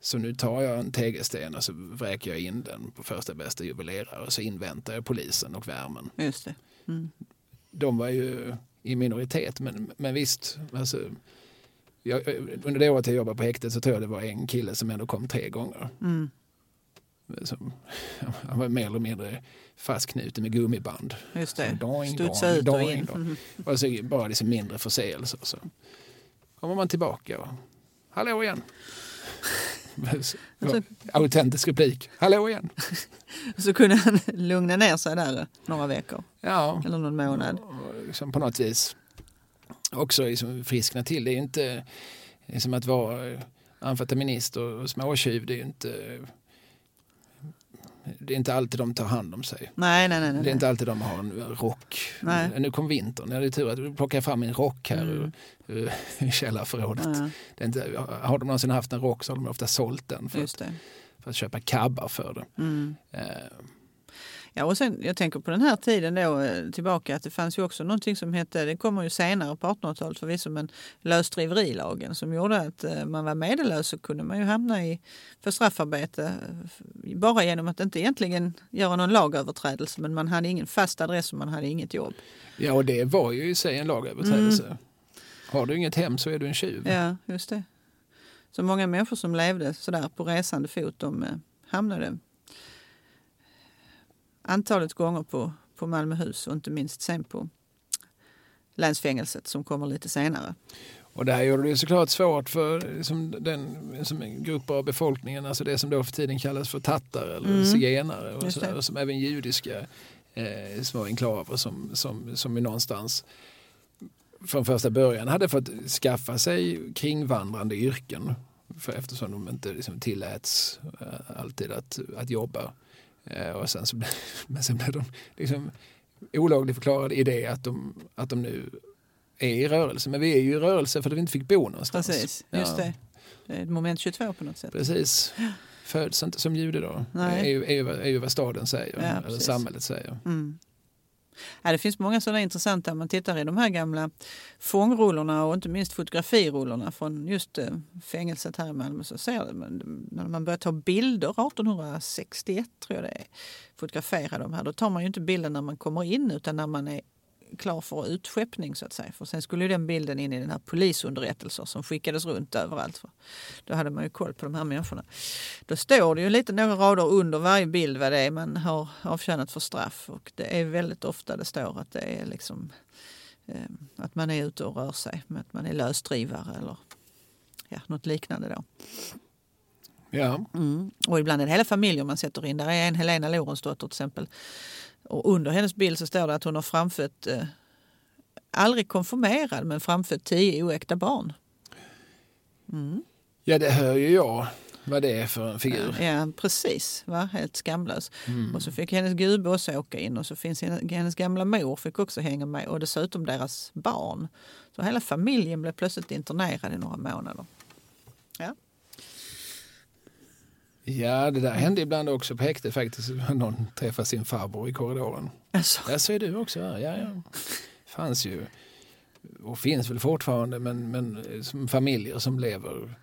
Så nu tar jag en tegelsten och så vräker jag in den på första bästa juvelerare och så inväntar jag polisen och värmen. Just det. Mm. De var ju i minoritet men, men visst, alltså, jag, under det året jag jobbade på häktet så tror jag det var en kille som ändå kom tre gånger. Mm. Som, *laughs* han var mer eller mindre fastknuten med gummiband. Just det. Studsa ut och in. Mm. *laughs* Och så bara liksom mindre förseelser. Så kommer man tillbaka och hallå igen. Alltså- *laughs* Autentisk replik. Hallå igen. Så kunde han lugna ner sig där några veckor Ja, eller någon månad. liksom på något vis också liksom friskna till. Det är inte det är som att vara eh, amfetaminist och småtjuv. Det är ju inte det är inte alltid de tar hand om sig. Nej, nej, nej. nej. Det är inte alltid de har en rock. Nej. Nu kom vintern. Jag hade tur att du plockade fram min rock här Mm. ur, ur *laughs* källarförrådet. Ja, Det är inte, har de någonsin haft en rock så har de ofta sålt den för, att, för att köpa kabbar för det. Mm. Eh, Ja, och sen, jag tänker på den här tiden då eh, tillbaka att det fanns ju också någonting som hette, det kommer ju senare på 1800-talet förvisso, men lösdriverilagen som gjorde att eh, man var medellös så kunde man ju hamna i för straffarbete eh, bara genom att inte egentligen göra någon lagöverträdelse men man hade ingen fast adress och man hade inget jobb. ja, och det var ju i sig en lagöverträdelse. Har du inget hem så är du en tjuv. Mm. Ja, just det. Så många människor som levde sådär på resande fot de eh, hamnade antalet gånger på, på Malmöhus och inte minst sen på länsfängelset som kommer lite senare. Och det här gjorde det såklart svårt för liksom, den som grupper av befolkningen, alltså det som då för tiden kallas för tattare eller Mm. zigenare och, sådär, och som även judiska eh, små enklaver som, som, som är någonstans från första början hade fått skaffa sig kringvandrande yrken för eftersom de inte liksom tilläts eh, alltid att, att jobba. Eh, och sen så, *laughs* men sen blev de liksom olagligt förklarade i det att de, att de nu är i rörelse. Men vi är ju i rörelse för att vi inte fick bo någonstans. Precis, just det. Det är moment 22 på något sätt. Precis. Föds inte som jude då. Det Nej. är ju, är, ju, vad- är ju vad staden säger, Ja, eller samhället säger. Mm. Ja, det finns många sådana intressanta, om man tittar i de här gamla fångrullorna och inte minst fotografirullorna från just eh, fängelset här i Malmö så ser man när man börjar ta bilder 1861 tror jag det är, fotografera de här, då tar man ju inte bilden när man kommer in utan när man är klar för utskeppning så att säga. För sen skulle ju den bilden in i den här polisunderrättelser som skickades runt överallt. För då hade man ju koll på de här människorna. Då står det ju lite några rader under varje bild vad det är man har avtjänat för straff. Och det är väldigt ofta det står att det är liksom eh, att man är ute och rör sig, med att man är lösdrivare eller ja, något liknande då. Ja, Mm. Och ibland är det hela familjer man sätter in. Där är en Helena Lorentzdotter till exempel. Och under hennes bild så står det att hon har framfött, eh, aldrig konfirmerad, men framfött tio oäkta barn. Mm. ja, det hör ju jag vad det är för en figur. Ja, precis. Va? Helt skamlös. Mm. Och så fick hennes gubbe också åka in och så finns hennes, hennes gamla mor fick också hänga med och dessutom deras barn. Så hela familjen blev plötsligt internerad i några månader. Ja. Ja, det där hände ibland också på häktet faktiskt. *laughs* Någon träffar sin farbror i korridoren. Alltså, Ja, så är du också här. Ja, ja. fanns ju och finns väl fortfarande, men, men som familjer som lever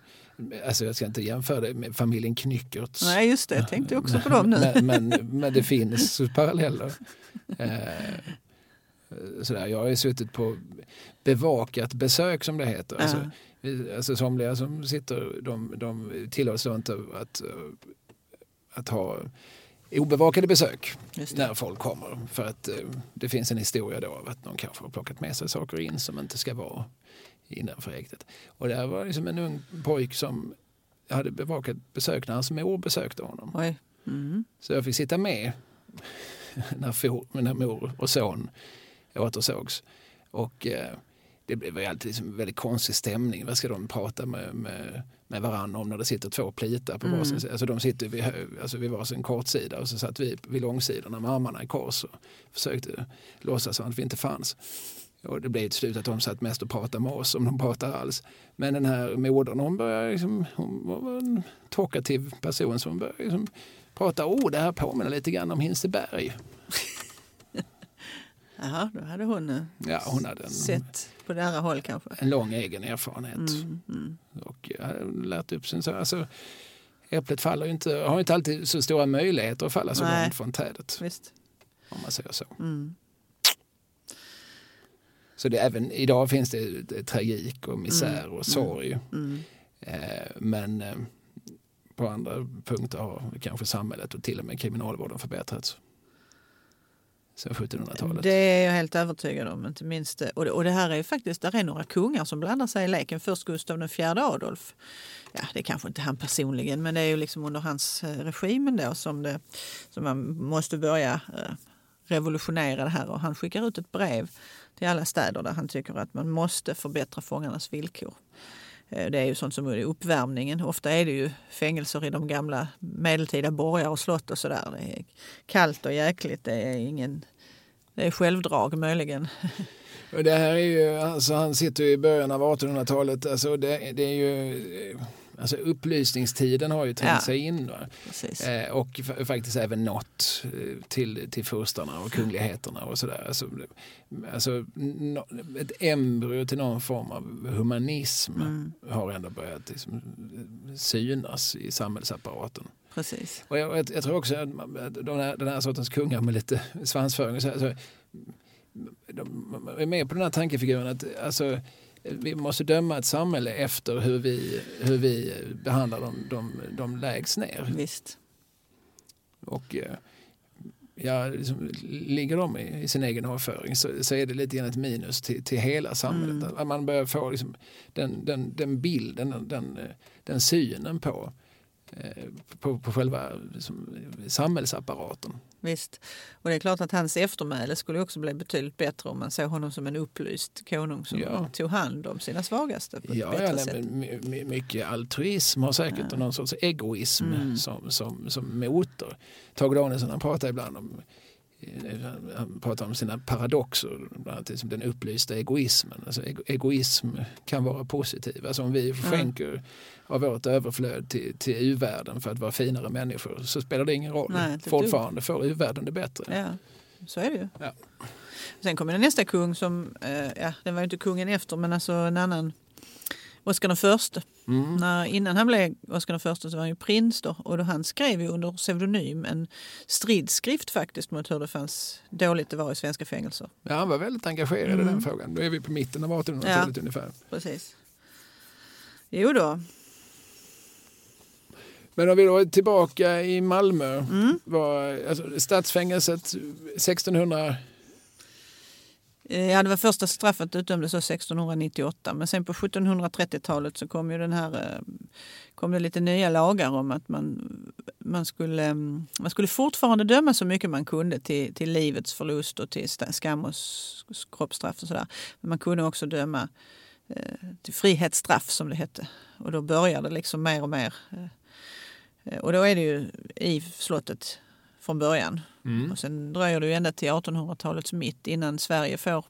Alltså jag ska inte jämföra det med familjen Knyckertz. nej just det, jag tänkte också på dem nu. *laughs* Men, men, men det finns paralleller. Eh, sådär, jag har ju suttit på bevakat besök som det heter. Alltså, alltså somliga som sitter, de, de tillåts inte att, att ha obevakade besök när folk kommer. För att eh, det finns en historia då av att någon kanske har plockat med sig saker in som inte ska vara innanför häktet. Och det var liksom en ung pojk som hade bevakat besök när hans mor besökte honom. Mm. Så jag fick sitta med *laughs* när, for, när mor och son återsågs. Och eh, det blev alltid liksom väldigt konstig stämning. Vad ska de prata med, med, med varandra om när det sitter två plitar på Mm. varsin sida? Alltså de sitter vid, alltså vid varsin kortsida och så satt vi vid långsidorna med armarna i kors och försökte låtsas som att vi inte fanns. Och det blev till slut att de satt mest och pratade med oss, om de pratade alls. Men den här modern, hon, började liksom, hon var en talkativ person som började liksom prata, oh det här påminner lite grann om Hinseberg. Jaha, då hade hon eh, Ja, hon hade en, sett på nära håll kanske. en lång egen erfarenhet. Mm, mm. Och lärt upp sin, så- alltså, äpplet faller inte, har inte alltid så stora möjligheter att falla så långt från trädet. Visst. Om man säger så. Mm. Så det, även idag finns det, tragik och misär och sorg. Mm. Eh, men eh, på andra punkter har kanske samhället och till och med kriminalvården förbättrats. Sen 1700-talet. Det är jag helt övertygad om. Inte minst, och, det, och det här är ju faktiskt, där är några kungar som blandar sig i leken. Först Gustav IV Adolf. Ja, det är kanske inte han personligen, men det är ju liksom under hans eh, regimen regim då som, det, som man måste börja eh, revolutionera det här. Och han skickar ut ett brev till alla städer där han tycker att man måste förbättra fångarnas villkor. Eh, det är ju sånt som är uppvärmningen. Ofta är det ju fängelser i de gamla medeltida borgar och slott och sådär. Det är kallt och jäkligt. Det är ingen... Det är självdrag möjligen. *laughs* Och det här är ju, alltså han sitter ju i början av 1800-talet. Alltså det, det är ju, alltså upplysningstiden har ju trängt Ja. sig in. Eh, och fa- faktiskt även nått eh, till, till furstarna och kungligheterna och sådär. Alltså, alltså, no, ett embryo till någon form av humanism Mm, har ändå börjat liksom, synas i samhällsapparaten. precis. Och jag, jag, jag tror också att man- att de här, den här sortens kungar med lite svansföring, så, så, de är med på den här tankefiguren att alltså, vi måste döma ett samhälle efter hur vi, hur vi behandlar de, de, de lägst ner. Visst. Och eh, ja, liksom, ligger de i, i sin egen avföring så, så är det lite grann ett minus till, till hela samhället. Mm. Man börjar få liksom, den, den, den bilden, den, den, den synen på eh, på, på själva som, samhällsapparaten. Visst. Och det är klart att hans eftermäle skulle också bli betydligt bättre om man såg honom som en upplyst konung som Ja. tog hand om sina svagaste på Ja, ja men my- my- mycket altruism har säkert och någon sorts egoism Mm. som, som, som motor. Tage Danielsson han pratar ibland om han pratar om sina paradoxer, bland annat liksom den upplysta egoismen. Alltså ego- egoism kan vara positiv. Alltså om vi skänker av vårt överflöd till, till u-världen för att vara finare människor så spelar det ingen roll. Nej, inte ett Fortfarande får u-världen det bättre. Ja, så är det ju. Ja. Sen kommer det nästa kung som, eh, ja den var ju inte kungen efter men alltså en annan, Oscar den förste. Mm. När, innan han blev Oscar den förste så var han ju prins då och då han skrev ju under pseudonym en stridsskrift faktiskt mot hur det fanns dåligt det var i svenska fängelser. Ja, han var väldigt engagerad i Mm. den frågan. Då är vi på mitten av 1800-talet ungefär. Precis. Jo då. Men om vi då är tillbaka i Malmö. Mm. Var, alltså, stadsfängelset 1600. Eh, ja, det var första straffet utdömdes 1698 men sen på 1730-talet så kom ju den här eh, kom det lite nya lagar om att man, man, skulle, mm, man skulle fortfarande döma så mycket man kunde till, till livets förlust och till skam och kroppsstraff och sådär. Men man kunde också döma eh, till frihetsstraff som det hette. Och då började det liksom mer och mer. Och då är det ju i slottet från början. Mm. Och sen dröjer det ju ända till 1800-talets mitt innan Sverige får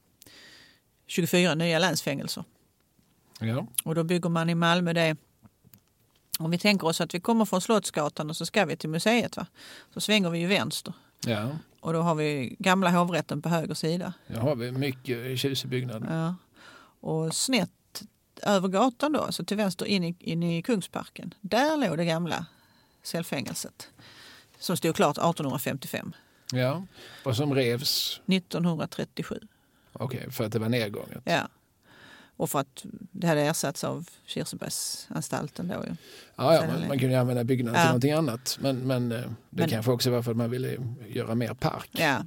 24 nya länsfängelser. Ja. Och då bygger man i Malmö det. Om vi tänker oss att vi kommer från Slottsgatan och så ska vi till museet. Va? Så svänger vi ju vänster. ja, Och då har vi gamla hovrätten på höger sida. där har vi mycket tjusig byggnad. Ja. Och snett över gatan då, så till vänster in i, in i Kungsparken. Där låg det gamla cellfängelset. Som stod klart 1855. Ja. Och som revs 1937. okej, för att det var nedgånget. Ja. Och för att det hade ersatts av Kirsebergsanstalten då ju. Ja, ja, man, man kunde ju använda byggnaden Ja. till någonting annat. Men, men eh, det Men- kanske också var för att man ville göra mer park. Ja.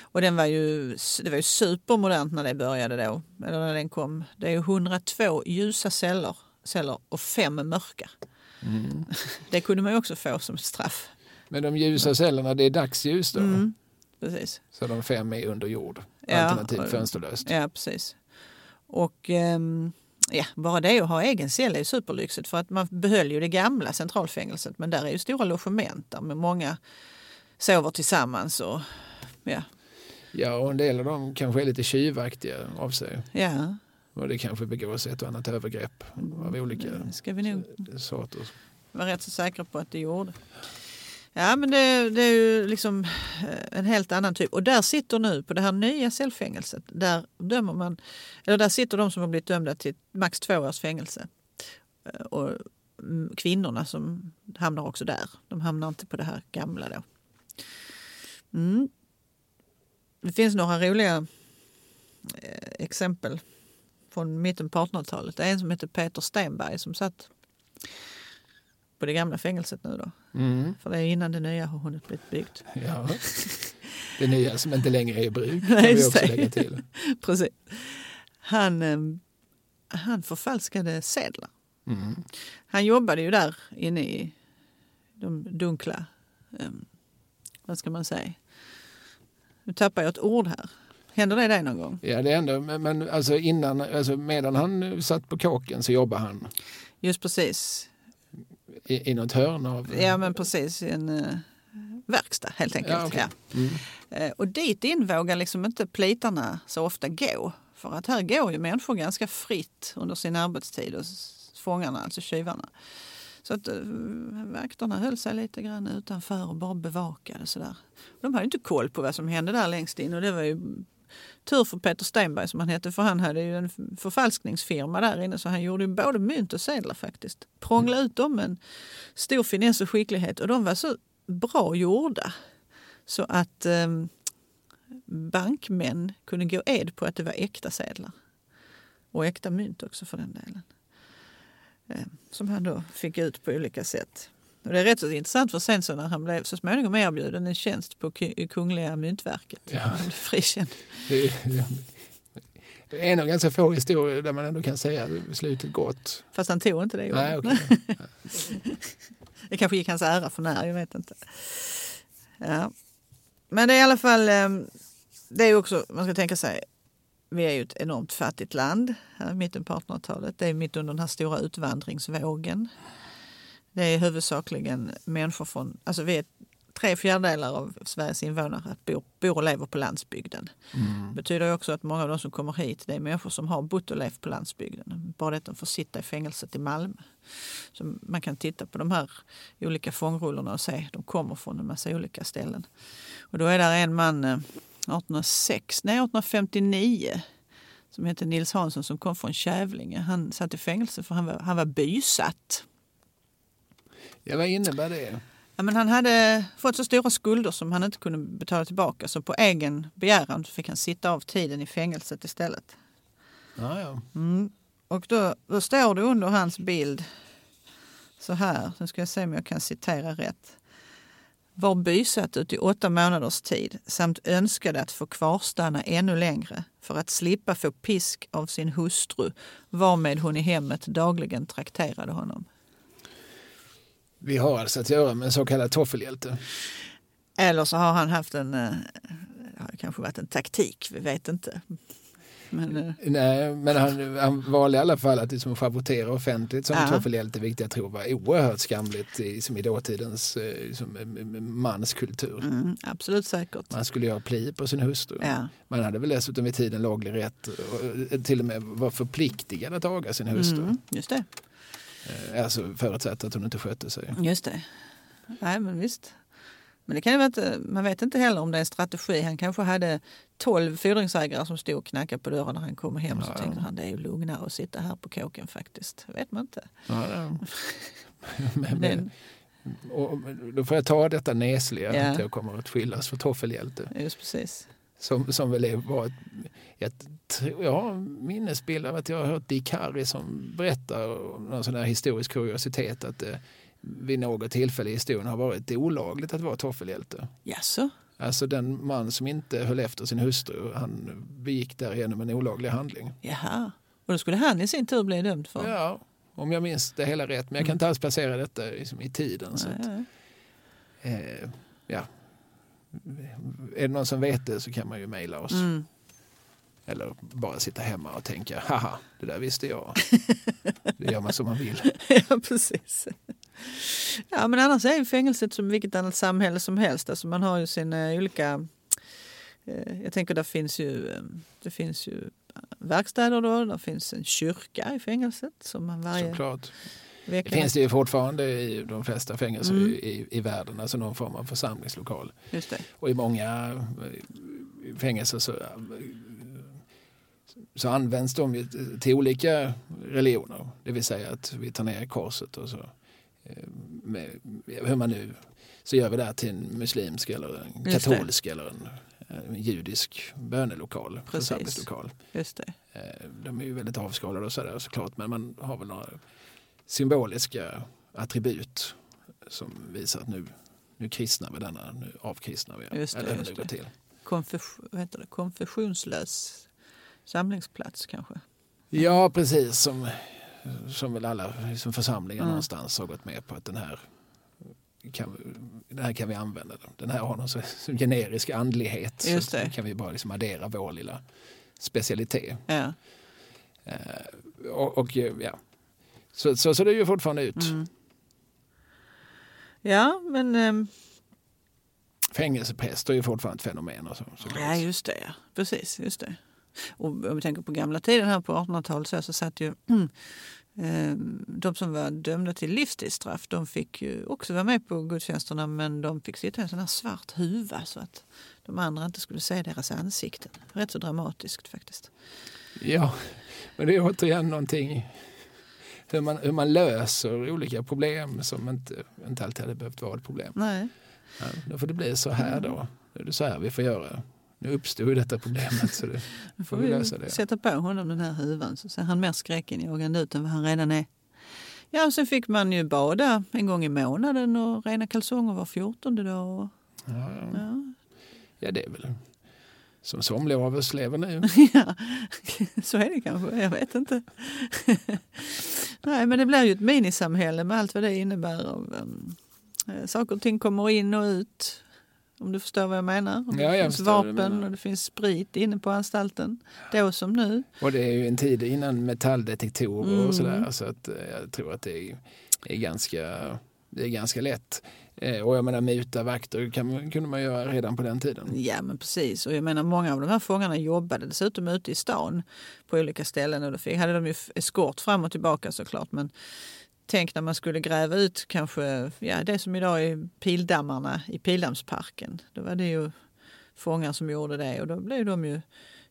Och den var ju, det var ju supermodernt när det började då. Eller när den kom. Det är ju 102 ljusa celler, celler och fem mörka. Mm. *laughs* Det kunde man ju också få som straff. Men de ljusa cellerna, det är dagsljus då. Mm. Precis. Så de fem är under jord. Ja, Alternativt fönsterlöst. Ja, precis. Och ehm, ja, bara det att ha egen cell är ju superlyxigt för att man behöll ju det gamla centralfängelset men där är ju stora logement där med många sover tillsammans och ja, Ja, och en del av dem kanske är lite tjuvaktiga av sig. ja Och det kanske begås ett och annat övergrepp av olika det ska vi nog sorter. vara rätt så säkra på att det gjorde. Ja men det, det är ju liksom eh, en helt annan typ. Och där sitter nu på det här nya cellfängelset, där dömer man, eller där sitter de som har blivit dömda till max två års fängelse. Eh, och kvinnorna som hamnar också där. De hamnar inte på det här gamla då. Mm. Det finns några roliga eh, exempel från mitten på 1800-talet. Det är en som heter Peter Stenberg som satt på det gamla fängelset nu då. Mm. För det är innan det nya har hunnit bli byggt. Ja. Det nya som inte längre är i bruk *laughs* kan vi också lägga till. *laughs* Precis. Han, eh, han förfalskade sedlar. Mm. Han jobbade ju där inne i de dunkla, eh, vad ska man säga? Nu tappar jag ett ord här. Händer det dig någon gång? Ja, det ändå, men, men alltså innan, alltså medan han satt på kåken så jobbade han Just precis. I, i något hörn av... Ja men precis, i en eh, verkstad helt enkelt. Ja, okej. Ja. Mm. Eh, Och dit in vågar liksom inte plitarna så ofta gå. För att här går ju människor ganska fritt under sin arbetstid, och fångarna, alltså tjuvarna. Så att eh, vakterna höll sig lite grann utanför och bara bevakade sådär. De hade inte koll på vad som hände där längst in och det var ju tur för Peter Stenberg som han hette för han hade ju en förfalskningsfirma där inne så han gjorde ju både mynt och sedlar faktiskt. Prånglade ut dem med en stor finess och skicklighet och de var så bra gjorda så att eh, bankmän kunde gå ed på att det var äkta sedlar. Och äkta mynt också för den delen. Eh, som han då fick ut på olika sätt. Och det är rätt så intressant för sen så när han blev så småningom erbjuden en tjänst på Ku- Kungliga myntverket. Ja. Han blev frikänd. Det, är nog ganska få historier där man ändå kan säga att slutet gott. Fast han tog inte det. Nej, jobbet. okej. *laughs* Det kanske gick hans ära för när, jag vet inte. Ja. Men det är i alla fall, eh, det är också, man ska tänka sig, vi är ju ett enormt fattigt land här i mitten på 1800-talet. Det är mitt under den här stora utvandringsvågen. Det är huvudsakligen människor från, alltså vi är tre fjärdedelar av Sveriges invånare bor, bor och lever på landsbygden. Mm. Det betyder också att många av de som kommer hit det är människor som har bott och levt på landsbygden. Bara det att de får sitta i fängelset i Malmö. Så man kan titta på de här olika fångrullorna och se de kommer från en massa olika ställen. Och då är det en man 1806, eh, nej 1859 som hette Nils Hansson som kom från Kävlinge. Han satt i fängelse för han var, han var bysatt. Ja, vad innebär det? Ja, men han hade fått så stora skulder som han inte kunde betala tillbaka så på egen begäran fick han sitta av tiden i fängelset istället. Ja, ja. Mm. Och då, då står det under hans bild så här, nu ska jag se om jag kan citera rätt. Var bysatt ut i åtta månaders tid samt önskade att få kvarstanna ännu längre för att slippa få pisk av sin hustru varmed hon i hemmet dagligen trakterade honom. Vi har alltså att göra med en så kallad toffelhjälte. Eller så har han haft en, eh, det har kanske varit en taktik, vi vet inte. Men, eh, Nej, men han, han valde i alla fall att liksom schavottera offentligt som ja. toffelhjälte, vilket jag tror var oerhört skamligt i, som i dåtidens liksom, manskultur. Mm, absolut säkert. Man skulle göra pli på sin hustru. Ja. Man hade väl dessutom vid tiden laglig rätt och till och med var förpliktigad att aga sin hustru. Mm, just det. Eh, alltså förutsatt att hon inte skötte sig. Just det. Nej men visst. Men det kan ju vara man vet inte heller om det är en strategi. Han kanske hade tolv fordringsägare som stod och knackade på dörren när han kom hem. Ja. Så tänkte han det är ju lugnare att sitta här på kåken faktiskt. Vet man inte. Ja, ja. *laughs* men, men, och då får jag ta detta nesliga ja. att jag kommer att skiljas för toffelhjälte. Just precis. Som, som väl var ett, har minnesbild av att jag har hört Dick Harry som berättar någon sån här historisk kuriositet att det vid något tillfälle i historien har varit olagligt att vara toffelhjälte. Jaså? Alltså den man som inte höll efter sin hustru, han begick därigenom en olaglig handling. Jaha, och då skulle han i sin tur bli dömd för? Ja, om jag minns det hela rätt. Men jag kan inte alls placera detta liksom i tiden. Så att, eh, ja, är det någon som vet det så kan man ju mejla oss. Mm. Eller bara sitta hemma och tänka, haha, det där visste jag. *laughs* Det gör man som man vill. ja, precis. Ja, men annars är ju fängelset som vilket annat samhälle som helst. Alltså man har ju sina olika... Eh, jag tänker, där finns ju, eh, det finns ju verkstäder då, där finns en kyrka i fängelset. Som man varje Såklart. Det finns det ju fortfarande i de flesta fängelser mm. i, i världen, alltså någon form av församlingslokal. Just det. Och i många fängelser så, så används de till olika religioner. Det vill säga att vi tar ner korset och så eh, med, hur man nu så gör vi det till en muslimsk eller en katolsk eller en, en judisk bönelokal, församlingslokal. Just det. Eh, de är ju väldigt avskalade och sådär såklart men man har väl några symboliska attribut som visar att nu, nu kristnar vi denna, nu avkristnar vi. Just det, eller just det. Till. Konfes, det? Konfessionslös samlingsplats kanske? Ja, precis. Som, som väl alla liksom församlingar mm. någonstans har gått med på att den här kan, den här kan vi använda. Den här har någon så, generisk andlighet. Just så kan vi bara liksom addera vår lilla specialitet. Ja. Uh, och, och, ja, så, så ser det ju fortfarande ut. Mm. Ja, men... Um... Fängelsepest är ju fortfarande ett fenomen. Och så, så ja, just det. Ja. Precis, just det. Och om vi tänker på gamla tiden här på 1800-talet så, så satt ju *clears throat* ehm, de som var dömda till livstidsstraff de fick ju också vara med på gudstjänsterna men de fick sitta i en sån här svart huva så att de andra inte skulle se deras ansikten. Rätt så dramatiskt faktiskt. Ja, men det är återigen någonting hur man, hur man löser olika problem som inte, inte alltid hade behövt vara ett problem. Nej. Ja, då får det bli så här då. Det är så här vi får göra. Nu uppstod ju detta problemet så det, får vi lösa det. Sätta på honom den här huvan så ser han mer skräckinjagande ut än vad han redan är. Ja, sen fick man ju bada en gång i månaden och rena kalsonger var fjortonde dag. Ja, ja. ja. ja, det är väl som somliga av oss lever nu. *laughs* ja, *laughs* så är det kanske. Jag vet inte. *laughs* Nej, men det blir ju ett minisamhälle med allt vad det innebär. Av, um, eh, saker och ting kommer in och ut. Om du förstår vad jag menar. Om Ja, det jag finns vapen och det finns sprit inne på anstalten. Då som nu. Och det är ju en tid innan metalldetektorer Mm. och sådär. Så att eh, jag tror att det är, är, ganska, det är ganska lätt. Eh, och jag menar muta vakter kan, kunde man göra redan på den tiden. Ja men precis. Och jag menar många av de här fångarna jobbade dessutom ute i stan på olika ställen. Och då fick, hade de ju eskort fram och tillbaka såklart. Men tänk när man skulle gräva ut kanske ja, det som idag är pildammarna i Pildammsparken. Då var det ju fångar som gjorde det och då blev de ju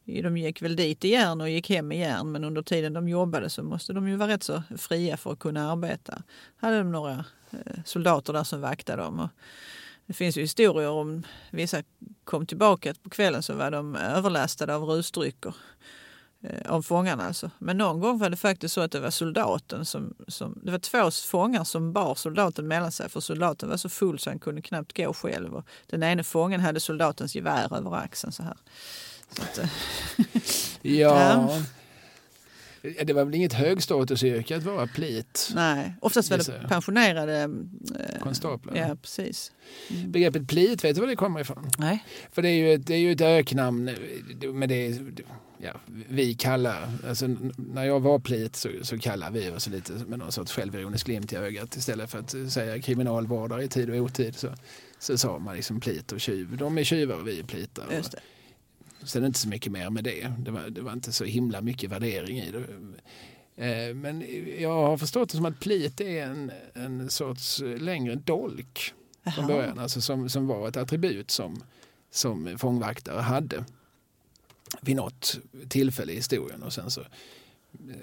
de gick väl dit igen och gick hem igen men under tiden de jobbade så måste de ju vara rätt så fria för att kunna arbeta. Hade de några eh, soldater där som vaktade dem. Och det finns ju historier om vissa kom tillbaka på kvällen så var de överlastade av rusdrycker. eh, Av fångarna alltså. Men någon gång var det faktiskt så att det var soldaten som, som det var två fångar som bar soldaten mellan sig för soldaten var så full så han kunde knappt gå själv. Och den ene fången hade soldatens gevär över axeln så här. Så att, eh, *laughs* Ja. Det var väl inget högstatusyrke att vara plit. nej, oftast var det pensionerade eh, Konstaplar. Ja, precis. Mm. Begreppet plit, vet du var det kommer ifrån? Nej. För det är ju ett, det är ju ett öknamn. Men det är, ja, vi kallar, alltså, när jag var plit så, så kallar vi oss lite med någon sorts självironisk glimt i ögat. Istället för att säga kriminalvårdare i tid och otid så, så sa man liksom plit och tjuv. De är tjuvar och vi är plitar. Det. Så det är inte så mycket mer med det. Det var, det var inte så himla mycket värdering i det. Eh, Men jag har förstått det som att plit är en, en sorts längre dolk från Jaha. början. Alltså som, som var ett attribut som, som fångvaktare hade vid något tillfälle i historien. Och sen så,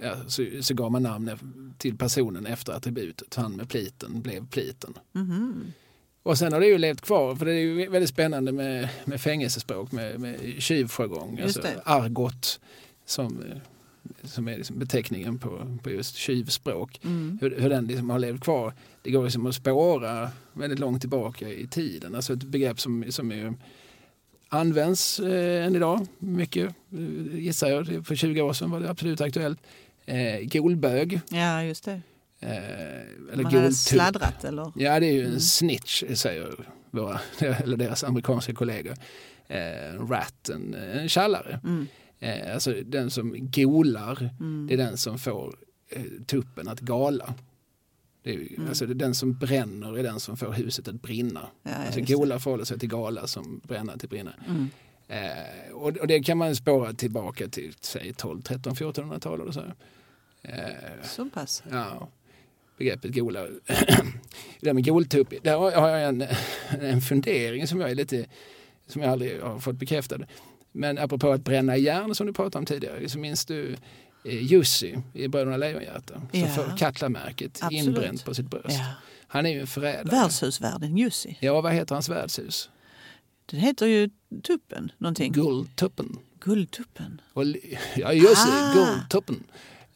ja, så, så gav man namn till personen efter attributet. Han med pliten blev pliten. Mhm. Och sen har det ju levt kvar, för det är ju väldigt spännande med, med fängelsespråk, med, med tjuvjargong, alltså argot som, eh, som är liksom beteckningen på, på just tjuvspråk. Mm. Hur, hur den liksom har levt kvar. Det går liksom att spåra väldigt långt tillbaka i tiden. Alltså ett begrepp som, som är, används eh, än idag mycket, eh, gissar jag. För 20 år sedan var det absolut aktuellt. Eh, golbög. Ja, just det. Eh, eller Man hade goltupp. sladdrat eller? Ja, det är ju en Mm. snitch, säger våra, *laughs* eller deras amerikanska kollegor. Eh, rat, en, en tjallare. Mm. Eh, alltså den som golar, Mm. det är den som får eh, tuppen att gala. Det är, ju- Mm. Alltså det är den som bränner är den som får huset att brinna. Ja, alltså gola förhåller sig till gala som bränna till brinna. Mm. Eh, och, och det kan man spåra tillbaka till säg 12, 13, 1400-tal eller så. Eh, Så pass. Ja, begreppet gola. *clears throat* det där med goltupp, där har jag en, *laughs* en fundering som jag är lite, som jag aldrig har fått bekräftad. Men apropå att bränna järn som du pratade om tidigare, så minns du eh, Jussi i Bröderna Lejonhjärta som Ja. får katlamärket Absolut. inbränt på sitt bröst. Ja. Han är ju en förrädare. Värdshusvärden Jussi. Ja, vad heter hans värdshus? Den heter ju Tuppen någonting. Guldtuppen. Guldtuppen. Och, *laughs* ja, det, Ah. Guldtuppen.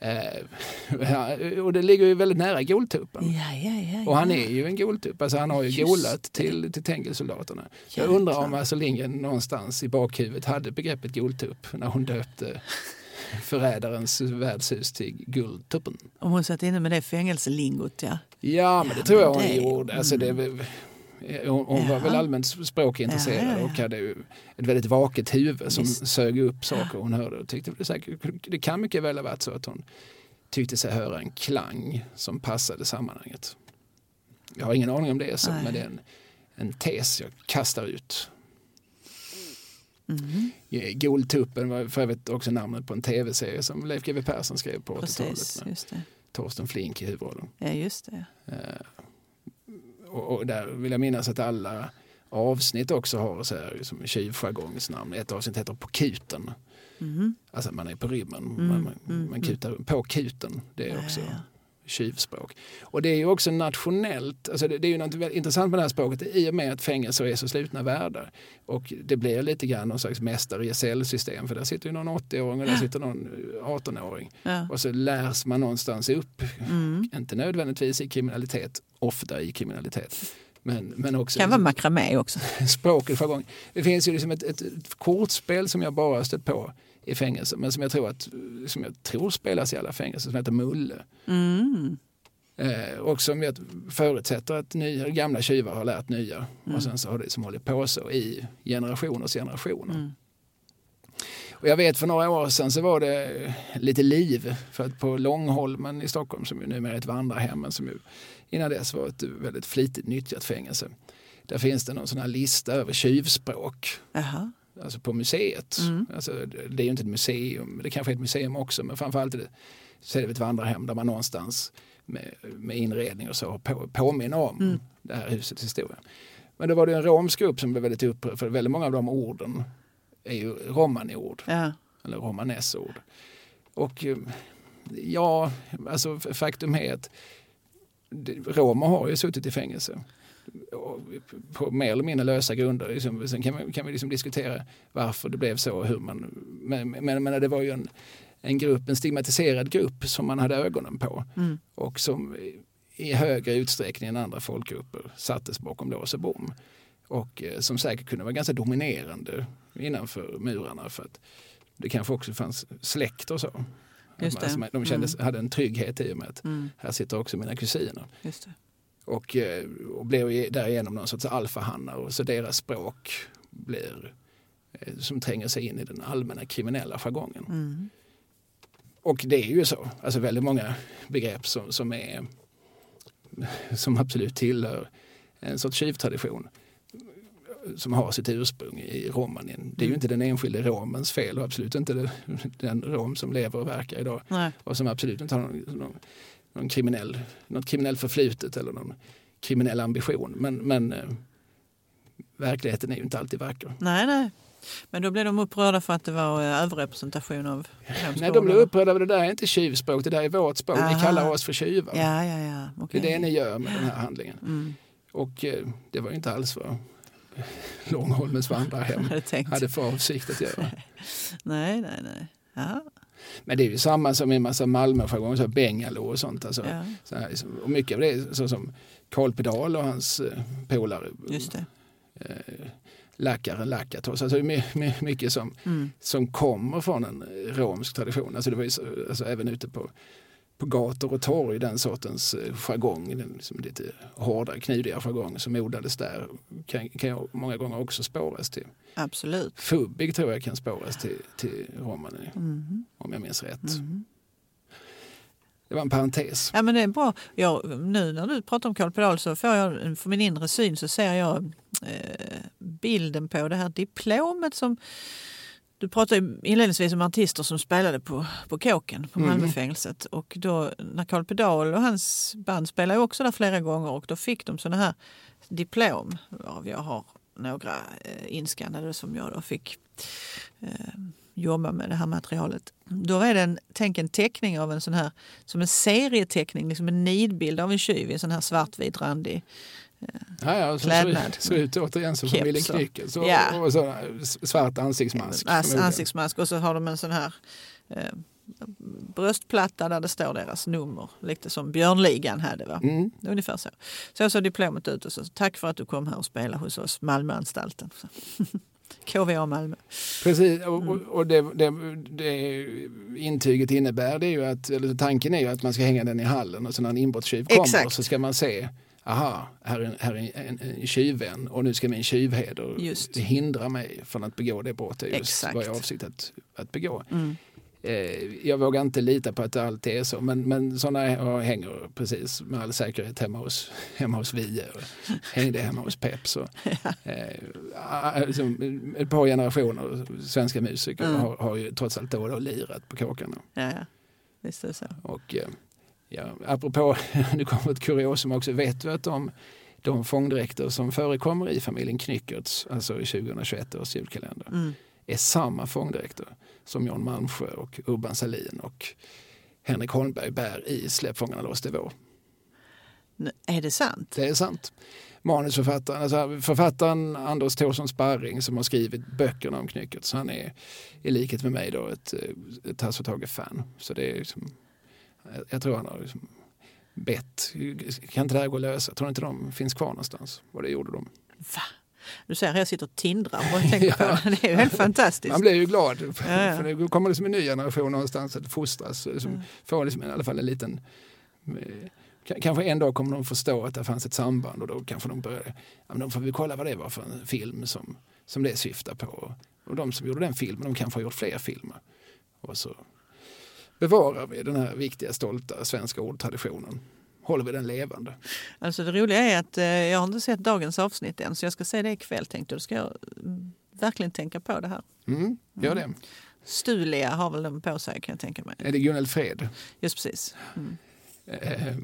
Eh, *laughs* och det ligger ju väldigt nära Guldtuppen. Ja, ja, ja. Och han är ju en goltupp, alltså han har ju Just golat till, till Tengelsoldaterna. Jag undrar om Astrid Lindgren någonstans i bakhuvudet hade begreppet goltupp när hon döpte *laughs* förrädarens värdshus till Guldtuppen. Om hon satt inne med det fängelselingot, ja. Ja, men det tror jag hon det- gjorde. Alltså, det, hon hon var väl allmänt språkintresserad Ja, ja, ja. och hade ett väldigt vaket huvud som Visst. sög upp saker hon hörde. Och tyckte det, kan mycket väl ha varit så att hon tyckte sig höra en klang som passade sammanhanget. Jag har ingen aning om det är så, Nej. men det är en, en tes jag kastar ut. Mhm. Goltuppen var för övrigt också namnet på en tv-serie som Leif GW Persson skrev på 80-talet Precis, med just det. Torsten Flink i huvudrollen. Ja, just det. Eh, och, och där vill jag minnas att alla avsnitt också har så här, som tjuvjargongsnamn. Ett avsnitt heter På kuten. Mhm. Alltså man är på rymmen, Mm, man, man, mm, man kutar på kuten. Det är också ja, ja. Tjuvspråk. Och det är ju också nationellt, alltså det, det är ju något väldigt intressant med det här språket i och med att fängelser är så slutna världar. Och det blir lite grann någon slags mästare system för där sitter ju någon 80-åring och där sitter någon 18-åring. Ja. Och så lärs man någonstans upp Mm. *laughs* inte nödvändigtvis i kriminalitet, ofta i kriminalitet. Men, men också kan vara makramé också. språk och jargong. Det finns ju liksom ett, ett, ett kortspel som jag bara stött på i fängelse men som jag tror, att, som jag tror spelas i alla fängelser som heter Mulle. Mm. Eh, och som jag förutsätter att nya, gamla tjuvar har lärt nya Mm. och sen så har det som hållit på så i generationers generationer. Mm. Och jag vet för några år sedan så var det lite liv för att på Långholmen i Stockholm som ju numera är ett vandrarhem men som ju innan dess var ett väldigt flitigt nyttjat fängelse. Där finns det någon sån här lista över tjuvspråk Jaha. Alltså på museet. Mm. Alltså, det är ju inte ett museum, det kanske är ett museum också men framförallt så är det ett vandrarhem där man någonstans med, med inredning och så på, påminner om Mm. det här husets historia. Men då var det en romsk grupp som blev väldigt upprörd för väldigt många av de orden är ju romani-ord Ja. eller romanesord. Och eh, ja, alltså faktum är att romer har ju suttit i fängelse på mer eller mindre lösa grunder. Liksom, Sen kan, man, kan vi liksom diskutera varför det blev så och hur man... Men, men, men det var ju en, en grupp, en stigmatiserad grupp som man hade ögonen på Mm. och som i högre utsträckning än andra folkgrupper sattes bakom lås och bom. Och eh, som säkert kunde vara ganska dominerande innanför murarna för att det kanske också fanns släkt och så. Just det. Alltså, de kände, hade en trygghet i och med att Mm. här sitter också mina kusiner. Just det. Och, eh, och blev därigenom någon sorts alfahannar och så deras språk blir eh, som tränger sig in i den allmänna kriminella jargongen. Mm. Och det är ju så, alltså väldigt många begrepp som, som, är, som absolut tillhör en sorts tjuvtradition som har sitt ursprung i romanien. Det är ju Mm. inte den enskilde romens fel och absolut inte den, den rom som lever och verkar idag Nej. och som absolut inte har någon, någon, någon kriminell, något kriminellt förflutet eller någon kriminell ambition. Men, men eh, verkligheten är ju inte alltid vacker. nej, nej. Men då blev de upprörda för att det var eh, överrepresentation av Nej, de blir upprörda över det där är inte tjuvspråk, det där är vårt språk. Ni Aha. kallar oss för tjuvar. Ja, ja, ja. Det Okej. är det ni gör med den här handlingen. Mm. Och eh, det var ju inte alls vad Långholmens vandrarhem *laughs* hade för avsikt att göra. *laughs* Nej, nej, nej. Ja, Men det är ju samma som en massa Malmöjargong, så bengalo och sånt. Alltså, ja, så här, liksom. och mycket av det är så som Karl Pedal och hans eh, polare just det. eh, Lackare Lakatos. Alltså my, my, mycket som, Mm. som kommer från en romsk tradition. Alltså det var ju så, alltså även ute på, på gator och torg den sortens eh, jargong, den liksom lite hårda, knudiga jargong som odlades där kan, kan jag många gånger också spåras till. Absolut. Fubbig tror jag kan spåras till, till romani Mm. om jag minns rätt. Mm. Det var en parentes. Ja men det är bra. Jag, nu när du pratar om Karl Pedal så får jag för min inre syn så ser jag eh, bilden på det här diplomet som du pratade inledningsvis om artister som spelade på, på kåken på Mm. Malmöfängelset. Och då när Karl Pedal och hans band spelade också där flera gånger och då fick de sådana här diplom. Varav jag har några eh, inskannade som jag då fick eh, jobba med det här materialet. Då är det en, tänk en teckning av en sån här, som en serieteckning, liksom en nidbild av en tjuv i en sån här svartvit randig. Ja, ja, så Klädnad. ser, ser ut återigen som familjen Knyckel. Så, Ja. Och så svart ansiktsmask. As, ansiktsmask och så har de en sån här eh, bröstplatta där det står deras nummer. Lite som Björnligan hade. Va? Mm. Ungefär så. Så såg diplomet ut och så tack för att du kom här och spelade hos oss, Malmöanstalten. *laughs* KVA Malmö. Precis, och, Mm. och, det, det, det intyget innebär det är ju att, eller tanken är ju att man ska hänga den i hallen och så när en inbrottstjuv kommer Exakt. så ska man se Aha, här är, en, här är en, en, tjuvvän och nu ska min tjuvheder Just. hindra mig från att begå det brottet just Exakt. vad jag avsikt att, att begå. Mm. Eh, jag vågar inte lita på att det alltid är så men, men sådana hänger precis med all säkerhet hemma hos, hemma hos Vie och hängde hemma hos Peps. Och, *laughs* eh, alltså, ett par generationer svenska musiker Mm. har, har ju trots allt då och då lirat på kåkarna. Ja, ja. Visst är det så. Och, eh, ja, apropå, *laughs* nu kommer ett kuriosum också, vet du att de, de fångdräkter som förekommer i familjen Knyckertz, alltså i 2021 års julkalender, Mm. är samma fångdräkter som Jan Malmsjö och Urban Salin och Henrik Holmberg bär i Släpp låst i vår. N- Är det sant? Det är sant. Manusförfattaren, alltså författaren Anders Thorsson Sparring som har skrivit böckerna om Knyckertz, han är i likhet med mig då ett, ett Hasse Tage-fan. Så det är liksom, jag tror han har liksom bett. Kan inte det här gå att lösa? Tror ni inte de finns kvar någonstans? Och det gjorde de. Va? Du ser här jag sitter och tindrar och *laughs* tänker på det. Det är ju helt fantastiskt. Man blir ju glad. ja. För det kommer liksom en ny generation någonstans att fostras. Som Mm. får liksom i alla fall en liten... eh, Kanske en dag kommer de förstå att det fanns ett samband och då kanske de börjar... Ja, men då får vi kolla vad det var för en film som, som det syftar på. Och de som gjorde den filmen, de kanske har gjort fler filmer. Och så bevarar vi den här viktiga, stolta svenska ordtraditionen. Håller vi den levande. Alltså det roliga är att eh, jag har inte sett dagens avsnitt än så jag ska se det ikväll tänkte jag. Då ska jag mm, verkligen tänka på det här. Mm, gör det. Stulia har väl den på sig kan jag tänka mig. Är det Gunnel Fred? Just precis. Mm. Eh,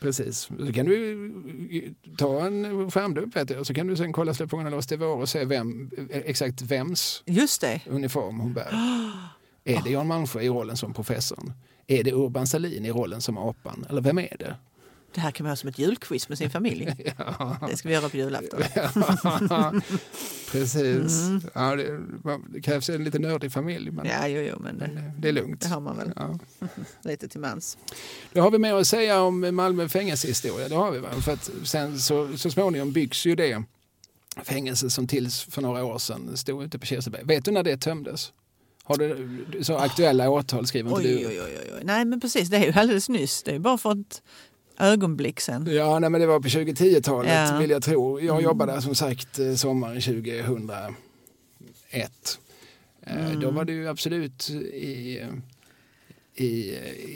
precis. Så kan du eh, ta en skärmdump vet jag, så kan du sen kolla Släpp fångarna loss till vår och se vem, eh, exakt vems Just det. uniform hon bär. *gasps* Är det Jan Malmsjö i rollen som professorn? Är det Urban Salin i rollen som apan? Eller vem är det? Det här kan man ha som ett julquiz med sin familj. *laughs* Ja, Det ska vi göra på julafton. *laughs* *laughs* precis. Ja, det, det krävs en lite nördig familj, men, Ja, jo, jo, men men det, eh, är lugnt. det har man väl Ja. lite till mans. Då har vi mer att säga om Malmö fängelsehistoria. Det har vi. Va? För att sen så, så småningom byggs ju det fängelse som tills för några år sedan stod ute på Kirseberg. Vet du när det tömdes? Har du så aktuella årtal skriver inte Oj, du? oj, oj, oj. Nej, men precis. Det är ju alldeles nyss. Det är bara för ett ögonblick sen. Ja, nej, men det var på 2010-talet Ja. vill jag tro. Jag Mm. jobbade som sagt eh, sommaren 2001. Eh, Mm. Då var det ju absolut i, i,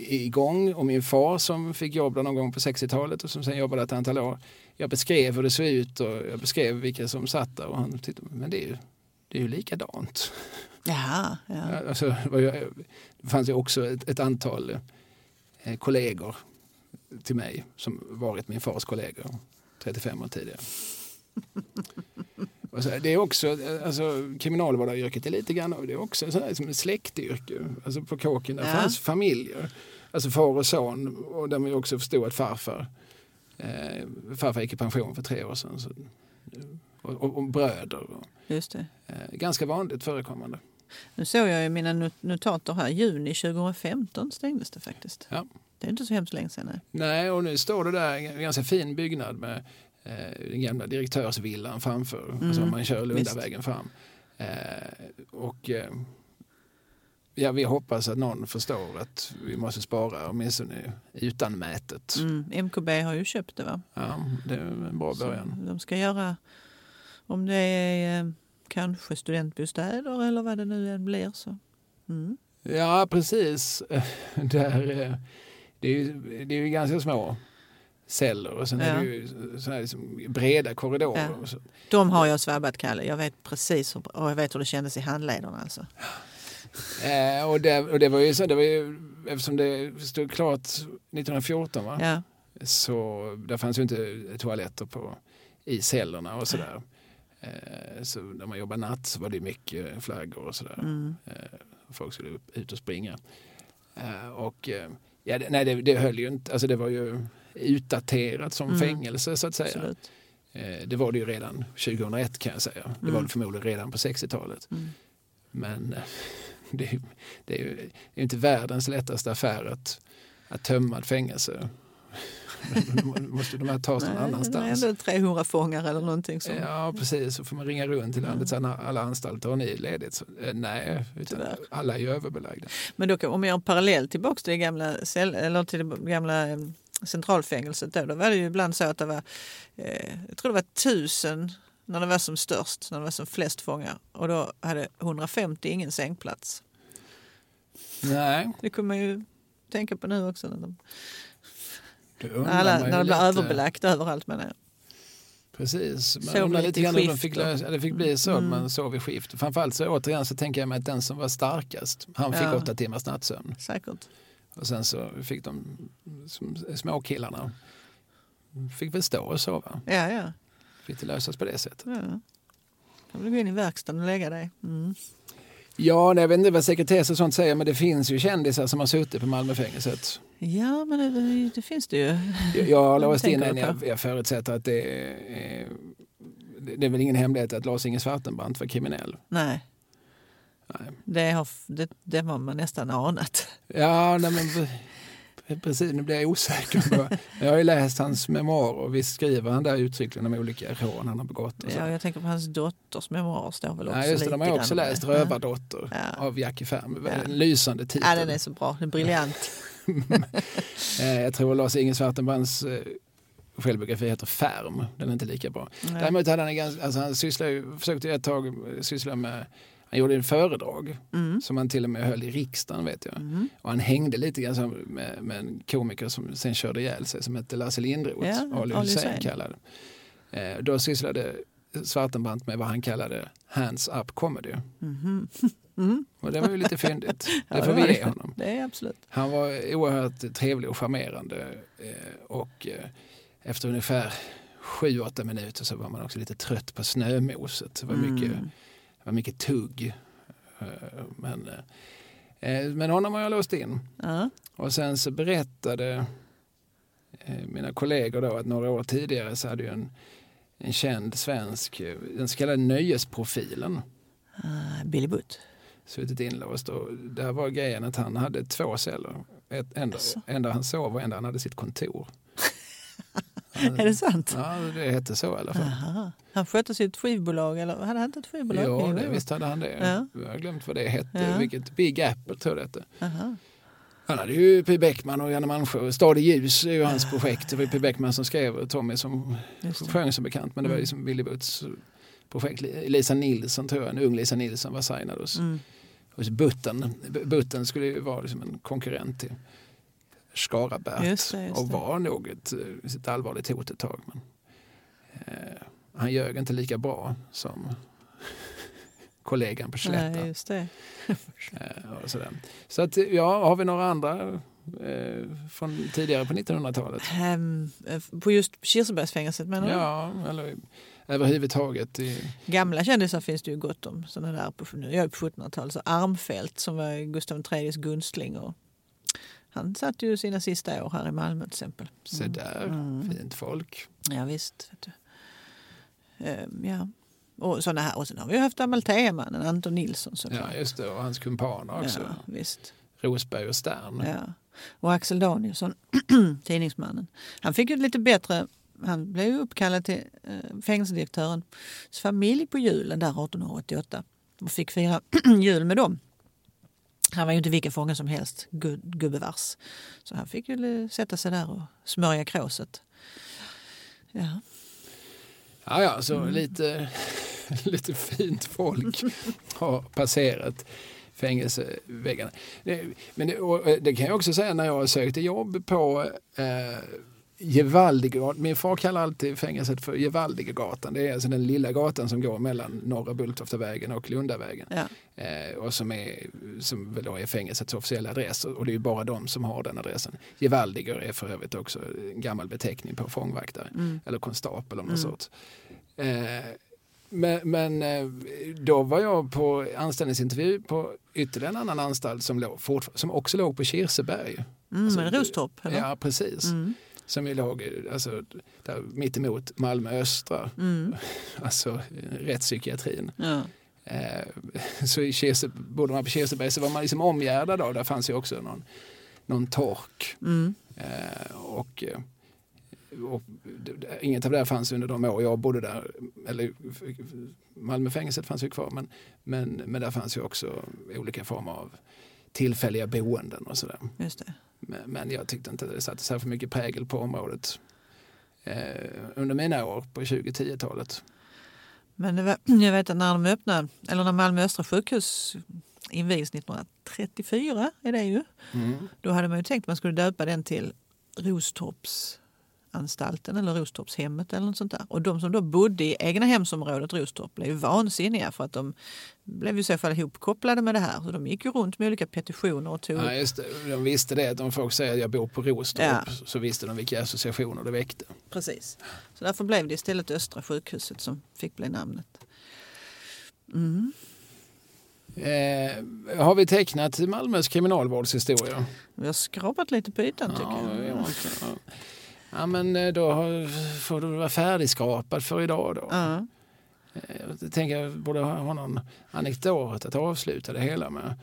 i igång och min far som fick jobb där någon gång på 60-talet och som sen jobbade ett antal år. Jag beskrev hur det såg ut och jag beskrev vilka som satt där och han tittade, men det är ju, det är ju likadant. Jaha, ja. Alltså, det fanns ju också ett, ett antal eh, kollegor till mig som varit min fars kollegor 35 år tidigare. Så, det är också, alltså, kriminalvårdaryrket är lite grann, det är också så här, som ett släktyrke. Alltså på kåken där Ja. fanns familjer, alltså far och son och där man också förstod att farfar, eh, farfar gick i pension för tre år sedan. Så, och, och, och bröder. Och, Just det. eh, ganska vanligt förekommande. Nu såg jag i mina not- notater här, juni 2015 stängdes det faktiskt. Ja. Det är inte så hemskt länge sedan. Nej. Nej, och nu står det där en ganska fin byggnad med eh, den gamla direktörsvillan framför. Alltså om man kör Lundavägen fram. Eh, och eh, ja, vi hoppas att någon förstår att vi måste spara åtminstone utan mätet. Mm, MKB har ju köpt det va? Ja, det är en bra Så början. de ska göra, om det är eh, kanske studentbostäder eller vad det nu än blir. Så. Mm. Ja, precis. *laughs* Där, eh, det, är ju, det är ju ganska små celler och sen är Ja. det ju så här liksom breda korridorer. Ja. De har jag svabbat, Kalle. Jag vet precis hur, och jag vet hur det kändes i handlederna. Alltså. Eh, och, det, och det var ju så, det var ju, eftersom det stod klart 1914 va? Ja. så där fanns ju inte toaletter på, i cellerna och sådär. Eh, så när man jobbade natt så var det mycket flaggor och sådär. Mm. Eh, folk skulle ut och springa. Eh, och eh, ja, det, nej, det, det höll ju inte, alltså det var ju utdaterat som Mm. fängelse så att säga. Absolut. Eh, det var det ju redan 2001 kan jag säga. Det var Mm. det förmodligen redan på 60-talet. Mm. Men eh, *laughs* det är, ju- det är ju det är inte världens lättaste affär att, att tömma ett fängelse. *laughs* Måste de här tas någon Nej, det är annanstans. ändå 300 fångar eller någonting. Som, Ja, precis. Så får man ringa runt till landets alla, alla anstalter. Har ni ledigt? Så, eh, nej, alla är överbelagda. Men då om jag har parallell tillbaka till det gamla, cell, eller till det gamla eh, centralfängelset då, då var det ju ibland så att det var, eh, jag tror det var tusen när det var som störst, när det var som flest fångar. Och då hade 150 ingen sängplats. Nej, Det kunde man ju tänka på nu också. När, de, alla, när det blir lite. överbelagt överallt. Men, nej. Precis, man undrar lite grann hur de skift fick, det fick bli så att Mm. man sov i skift. Framförallt så återigen så tänker jag mig att den som var starkast, han fick Ja. åtta timmars nattsömn. säkert. Och sen så fick de småkillarna fick väl stå och sova. Ja, ja. Fick det lösas på det sättet. ja. Kan du gå in i verkstaden och lägga dig. Mm. Ja, nej, jag vet inte vad sekretess och sånt säger men det finns ju kändisar som har suttit på Malmöfängelset. Ja, men det, det finns det ju. Jag, jag har *laughs* låst in en, jag, jag förutsätter att det är, det är väl ingen hemlighet att Lars-Inge Svartenbrandt var kriminell. Nej, Nej. det har, det, det har man nästan anat. Ja, nej, men Precis, nu blir jag osäker. På. *laughs* Jag har ju läst hans memoarer och visst skriver han där uttryckligen om olika rån han har begått. Ja, jag tänker på hans dotters memoarer står väl också Ja, just det, de har jag också läst. Rövardotter Ja. av Jackie Färm. Ja. En lysande titel. Ja, den är så bra, den är briljant. *laughs* Eh, jag tror Lars-Inge Svartenbrands eh, självbiografi heter Färm. Den är inte lika bra. Nej. Däremot hade han ganska, alltså han sysslade, försökte ett tag eh, syssla med, han gjorde en föredrag Mm. som han till och med höll i riksdagen vet jag. Mm. Och han hängde lite grann med, med en komiker som sen körde ihjäl sig som hette Lasse Lindroth, Ja, Ali Hussein kallad. Eh, då sysslade Svartenbrandt med vad han kallade hands up comedy. Mhm. *laughs* Mm. Och det var ju lite fyndigt. *laughs* Ja, Det får vi ge honom. Det är absolut. Han var oerhört trevlig och charmerande eh, och eh, efter ungefär sju, åtta minuter så var man också lite trött på snömoset. Det var mycket, Mm. Var mycket tugg. Eh, Men, eh, eh, men honom har jag låst in. Ja. Och sen så berättade mina kollegor då att några år tidigare så hade ju en, en känd svensk, den så kallade nöjesprofilen, Ah, Billy Butt. suttit inlåst. Och där var grejen att han hade två celler. Ett, en, Asså. en där han sov och en där han hade sitt kontor. Är det sant? Ja, det hette så i alla fall. Aha. Han skötte sitt skivbolag, eller hade han ett skivbolag? Ja, det, visst hade han det. Ja. Jag har glömt vad det hette. Ja. Vilket, Big Apple tror jag det hette. Aha. Han hade ju P. Beckman och Janne Malmsjö. Stad i ljus är ju hans projekt. Det var ju P. Beckman som skrev Tommy som sjöng som bekant. Men det var Mm. liksom Billy Butts projekt. Lisa Nilsson tror jag, en ung Lisa Nilsson var signad hos, Mm. hos Butten. Butten skulle ju vara liksom en konkurrent till Skarabert Just det, just och var nog ett, eh, ett allvarligt hot ett tag. Men, eh, han ljög inte lika bra som *laughs* kollegan på Slätta. Nej, just det. *laughs* Eh. Så att, ja, har vi några andra eh, från tidigare på 1900-talet? Ehm, eh, på just Kirsebergsfängelset menar du? Ja, eller överhuvudtaget. I, Gamla kändisar finns det ju gott om. Såna där på, nu är jag på 1700-talet. Så Armfelt som var Gustav IIIs gunstling. Och han satt ju sina sista år här i Malmö till exempel. se där, Mm. fint folk. Ja visst. Ehm, ja. Och, såna här. och sen har vi haft Amalthea-mannen Anton Nilsson såklart. Ja, just det. Och hans kumpaner också. Ja, visst. Rosberg och Stern. Ja. Och Axel Danielsson, *clears throat* tidningsmannen. Han fick ju lite bättre, han blev ju uppkallad till eh, fängelsedirektörens familj på julen där 1888 och fick fira *clears throat* jul med dem. Han var ju inte vilken fånge som helst, gu- gubevars. Så han fick ju sätta sig där och smörja kråset. Ja. Ja, ja, så Mm. lite, *laughs* lite fint folk har passerat fängelseväggarna. Men det, eh, det kan jag också säga när jag sökte jobb på eh, Gevaldigegatan. Min far kallar alltid fängelset för Gevaldigegatan. Det är alltså den lilla gatan som går mellan Norra Bulltoftavägen och Lundavägen. Ja. Eh, och som, är, som väl är fängelsets officiella adress. Och det är ju bara de som har den adressen. Gevaldiger är för övrigt också en gammal beteckning på fångvaktare. Mm. Eller konstapel av någon Mm. sorts. Eh, men men eh, då var jag på anställningsintervju på ytterligare en annan anstalt som, låg, som också låg på Kirseberg. Mm, Alltså, Rostorp? Ja, precis. Mm. Som ju låg alltså, där, mitt emot Malmö östra, Mm. *laughs* alltså rättspsykiatrin. Ja. Eh, så i Kirse, bodde man på Kirseberg så var man liksom omgärdad av, där fanns ju också någon, någon tork. Mm. Eh, och, eh, och inget av det fanns under de år jag bodde där. Eller, Malmöfängelset fanns ju kvar men, men, men där fanns ju också olika former av tillfälliga boenden och sådär. Just det. Men, jag tyckte inte det satte för mycket prägel på området eh, under mina år på 2010-talet. Men var, jag vet att när de öppnade, eller när Malmö Östra sjukhus invigdes 1934, är det ju. Mm. Då hade man ju tänkt att man skulle döpa den till Rostorpsanstalten eller Rostorpshemmet eller något sånt där. Och de som då bodde i egna hemsområdet Rostorp blev ju vansinniga för att de blev ju i så fall ihopkopplade med det här. Så de gick ju runt med olika petitioner och tog Ja, just det. De visste det, att om folk säger att jag bor på Rostorp Ja. så visste de vilka associationer det väckte. Precis. Så därför blev det istället Östra sjukhuset som fick bli namnet. Mm. Eh, har vi tecknat Malmös kriminalvårdshistoria? Vi har skrapat lite på ytan tycker Ja, jag. Ja. men eh, då får du vara färdigskrapad för idag då. Ja. Eh, Jag tänker jag borde ha någon anekdot att avsluta det hela med.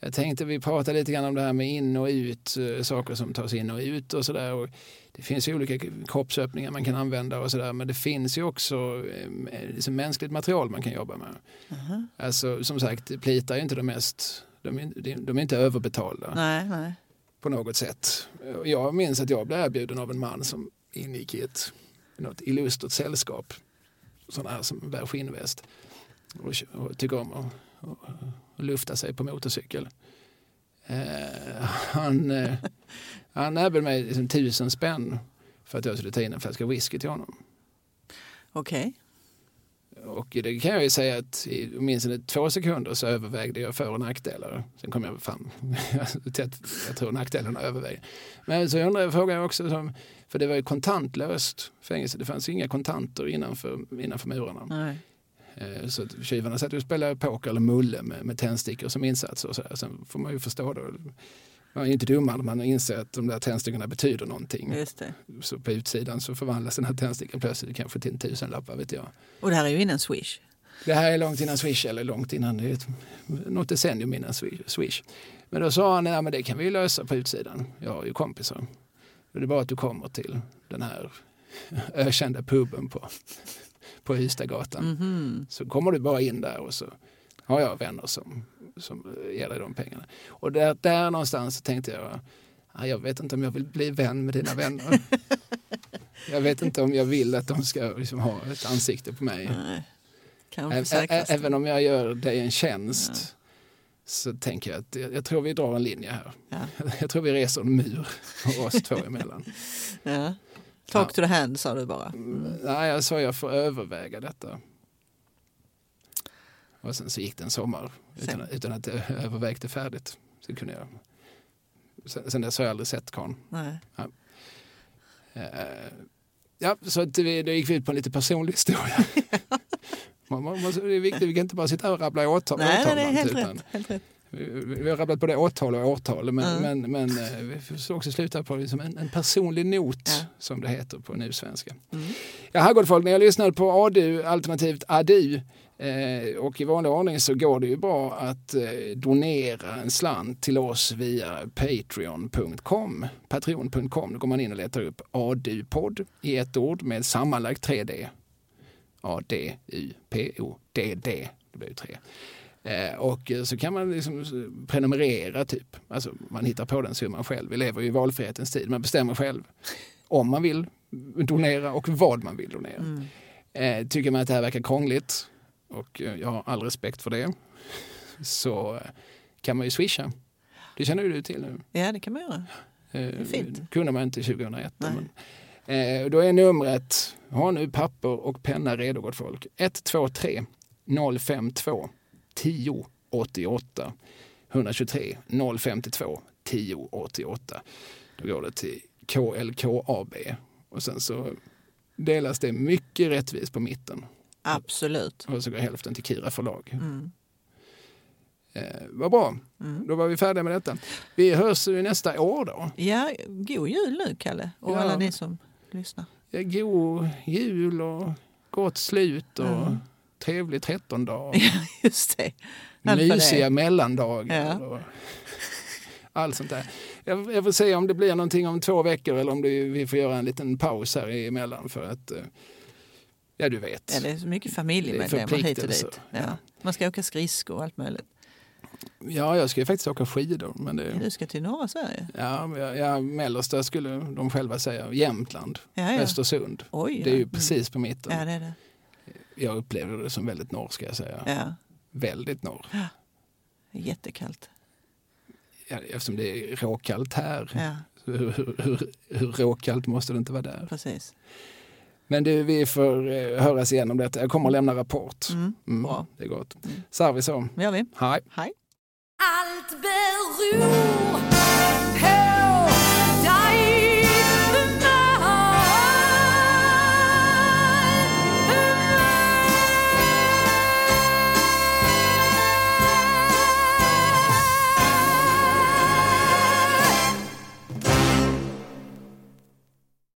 Jag tänkte vi pratade lite grann om det här med in och ut, eh, saker som tas in och ut och sådär. Det finns ju olika kroppsöppningar man kan använda och sådär men det finns ju också liksom mänskligt material man kan jobba med. Mhm. Alltså som sagt, plitar är inte de mest, de är, de är inte överbetalda Nej, nej på något sätt. Jag minns att jag blev erbjuden av en man som ingick i ett något illustert sällskap. Sådana här som bär skinnväst och, och tycker om att och, och lufta sig på motorcykel. Eh, han, eh, han erbjöd mig liksom tusen spänn för att jag skulle ta in en flaska whisky till honom. Okej. Och det kan jag ju säga att i åtminstone två sekunder så övervägde jag för och nackdelar. Sen kom jag fram *laughs* till att jag tror nackdelarna överväger. Men så undrar jag, frågar jag också, för det var ju kontantlöst fängelse. Det fanns inga kontanter innanför, innanför murarna. Nej. Eh, Så att tjuvarna satt och spelade poker eller mulle med, med tändstickor som insats. Och så där. Sen får man ju förstå då. Man är inte dummare när man inser att de där tändstickorna betyder någonting. Just det. Så på utsidan så förvandlas den här tändstickan plötsligt kanske till en tusenlapp, vet jag. Och det här är ju innan Swish. Det här är långt innan Swish, eller långt innan, det är ett, något decennium innan Swi- Swish. Men då sa han, ja men det kan vi lösa på utsidan. Jag har ju kompisar. Det är bara att du kommer till den här *laughs* ökända puben på, på Ystadgatan. Mhm. Så kommer du bara in där och så har jag vänner som, som ger dig de pengarna. Och där, där någonstans tänkte jag, ja, jag vet inte om jag vill bli vän med dina vänner. *laughs* jag vet inte om jag vill att de ska liksom ha ett ansikte på mig. Ä-. Även om jag gör dig en tjänst så tänker jag att jag, jag tror vi drar en linje här. Ja. *laughs* Jag tror vi reser en mur oss två emellan. *laughs* Ja. Talk to the hand sa du bara. Nej, jag sa jag får överväga detta. Och sen så gick det en sommar utan, utan att jag *laughs* övervägde färdigt. Så kunde jag. Sen, sen dess har jag aldrig sett karln. Nej. Eh, ja, så vi, då gick vi ut på en lite personlig historia. *laughs* man, man, måste- det är viktigt, vi kan inte bara sitta här och rabbla årtal. Nej, årtal nej, är helt utan- rätt. Helt rätt. Vi, har rabblat både årtal och årtal, men, Mm. men, men eh, vi får också sluta på liksom en, en personlig not, Ja. som det heter på nusvenska. Mm. Ja, här gott folk, när jag lyssnade på ADU alternativt ADU eh, och i vanlig ordning så går det ju bra att eh, donera en slant till oss via patreon.com. Patreon.com, då går man in och letar upp ADU-podd i ett ord med sammanlagt 3D. A-D-U-P-O-D-D, det blir ju tre. Eh, och eh, så kan man liksom prenumerera typ. Alltså man hittar på den summan själv. Vi lever ju i valfrihetens tid. Man bestämmer själv om man vill donera och vad man vill donera. Mm. Eh, tycker man att det här verkar krångligt och eh, jag har all respekt för det så eh, kan man ju swisha. Det känner ju du till nu. Ja, det kan man göra. Eh, fint. kunde man inte 2001. Nej. Men, eh, då är numret, ha nu papper och penna redo gott folk, 123 052 10 88 123 052 10 88. Då går det till KLKAB och sen så delas det mycket rättvist på mitten Absolut. och så går hälften till Kira förlag. Mm. Eh, vad bra, Mm. då var vi färdiga med detta. Vi hörs ju nästa år då. Ja, god jul nu Kalle och Ja. alla ni som lyssnar. Ja, God jul och gott slut och Mm. Trevlig trettondag. Just det. Allt Mysiga mellandagar. Ja. Och allt sånt där. Jag, jag får se om det blir någonting om två veckor eller om det, vi får göra en liten paus här emellan för att eh, Ja, du vet. Ja, det är så mycket familjemedlemmar hit och dit. ja. Ja. Man ska åka skridskor och allt möjligt. Ja, jag ska ju faktiskt åka skidor. Men det, Du ska till norra Sverige? ja, jag- ja, mellersta skulle de själva säga. Jämtland, Ja, ja. Östersund. Oj, Det är ju ja. precis på mitten. Ja, det är det. Jag upplevde det som väldigt norr ska jag säga. Ja. Väldigt norr. Är jättekallt. Ja, eftersom det är råkallt här. Ja, Hur, hur, hur, hur råkallt måste det inte vara där? precis. Men du, vi får eh, höras igen om detta. Jag kommer att lämna rapport. Mm. Mm, Bra. Det är gott. Mm. Så vi så. Det gör vi. Hej. Hej. Allt beror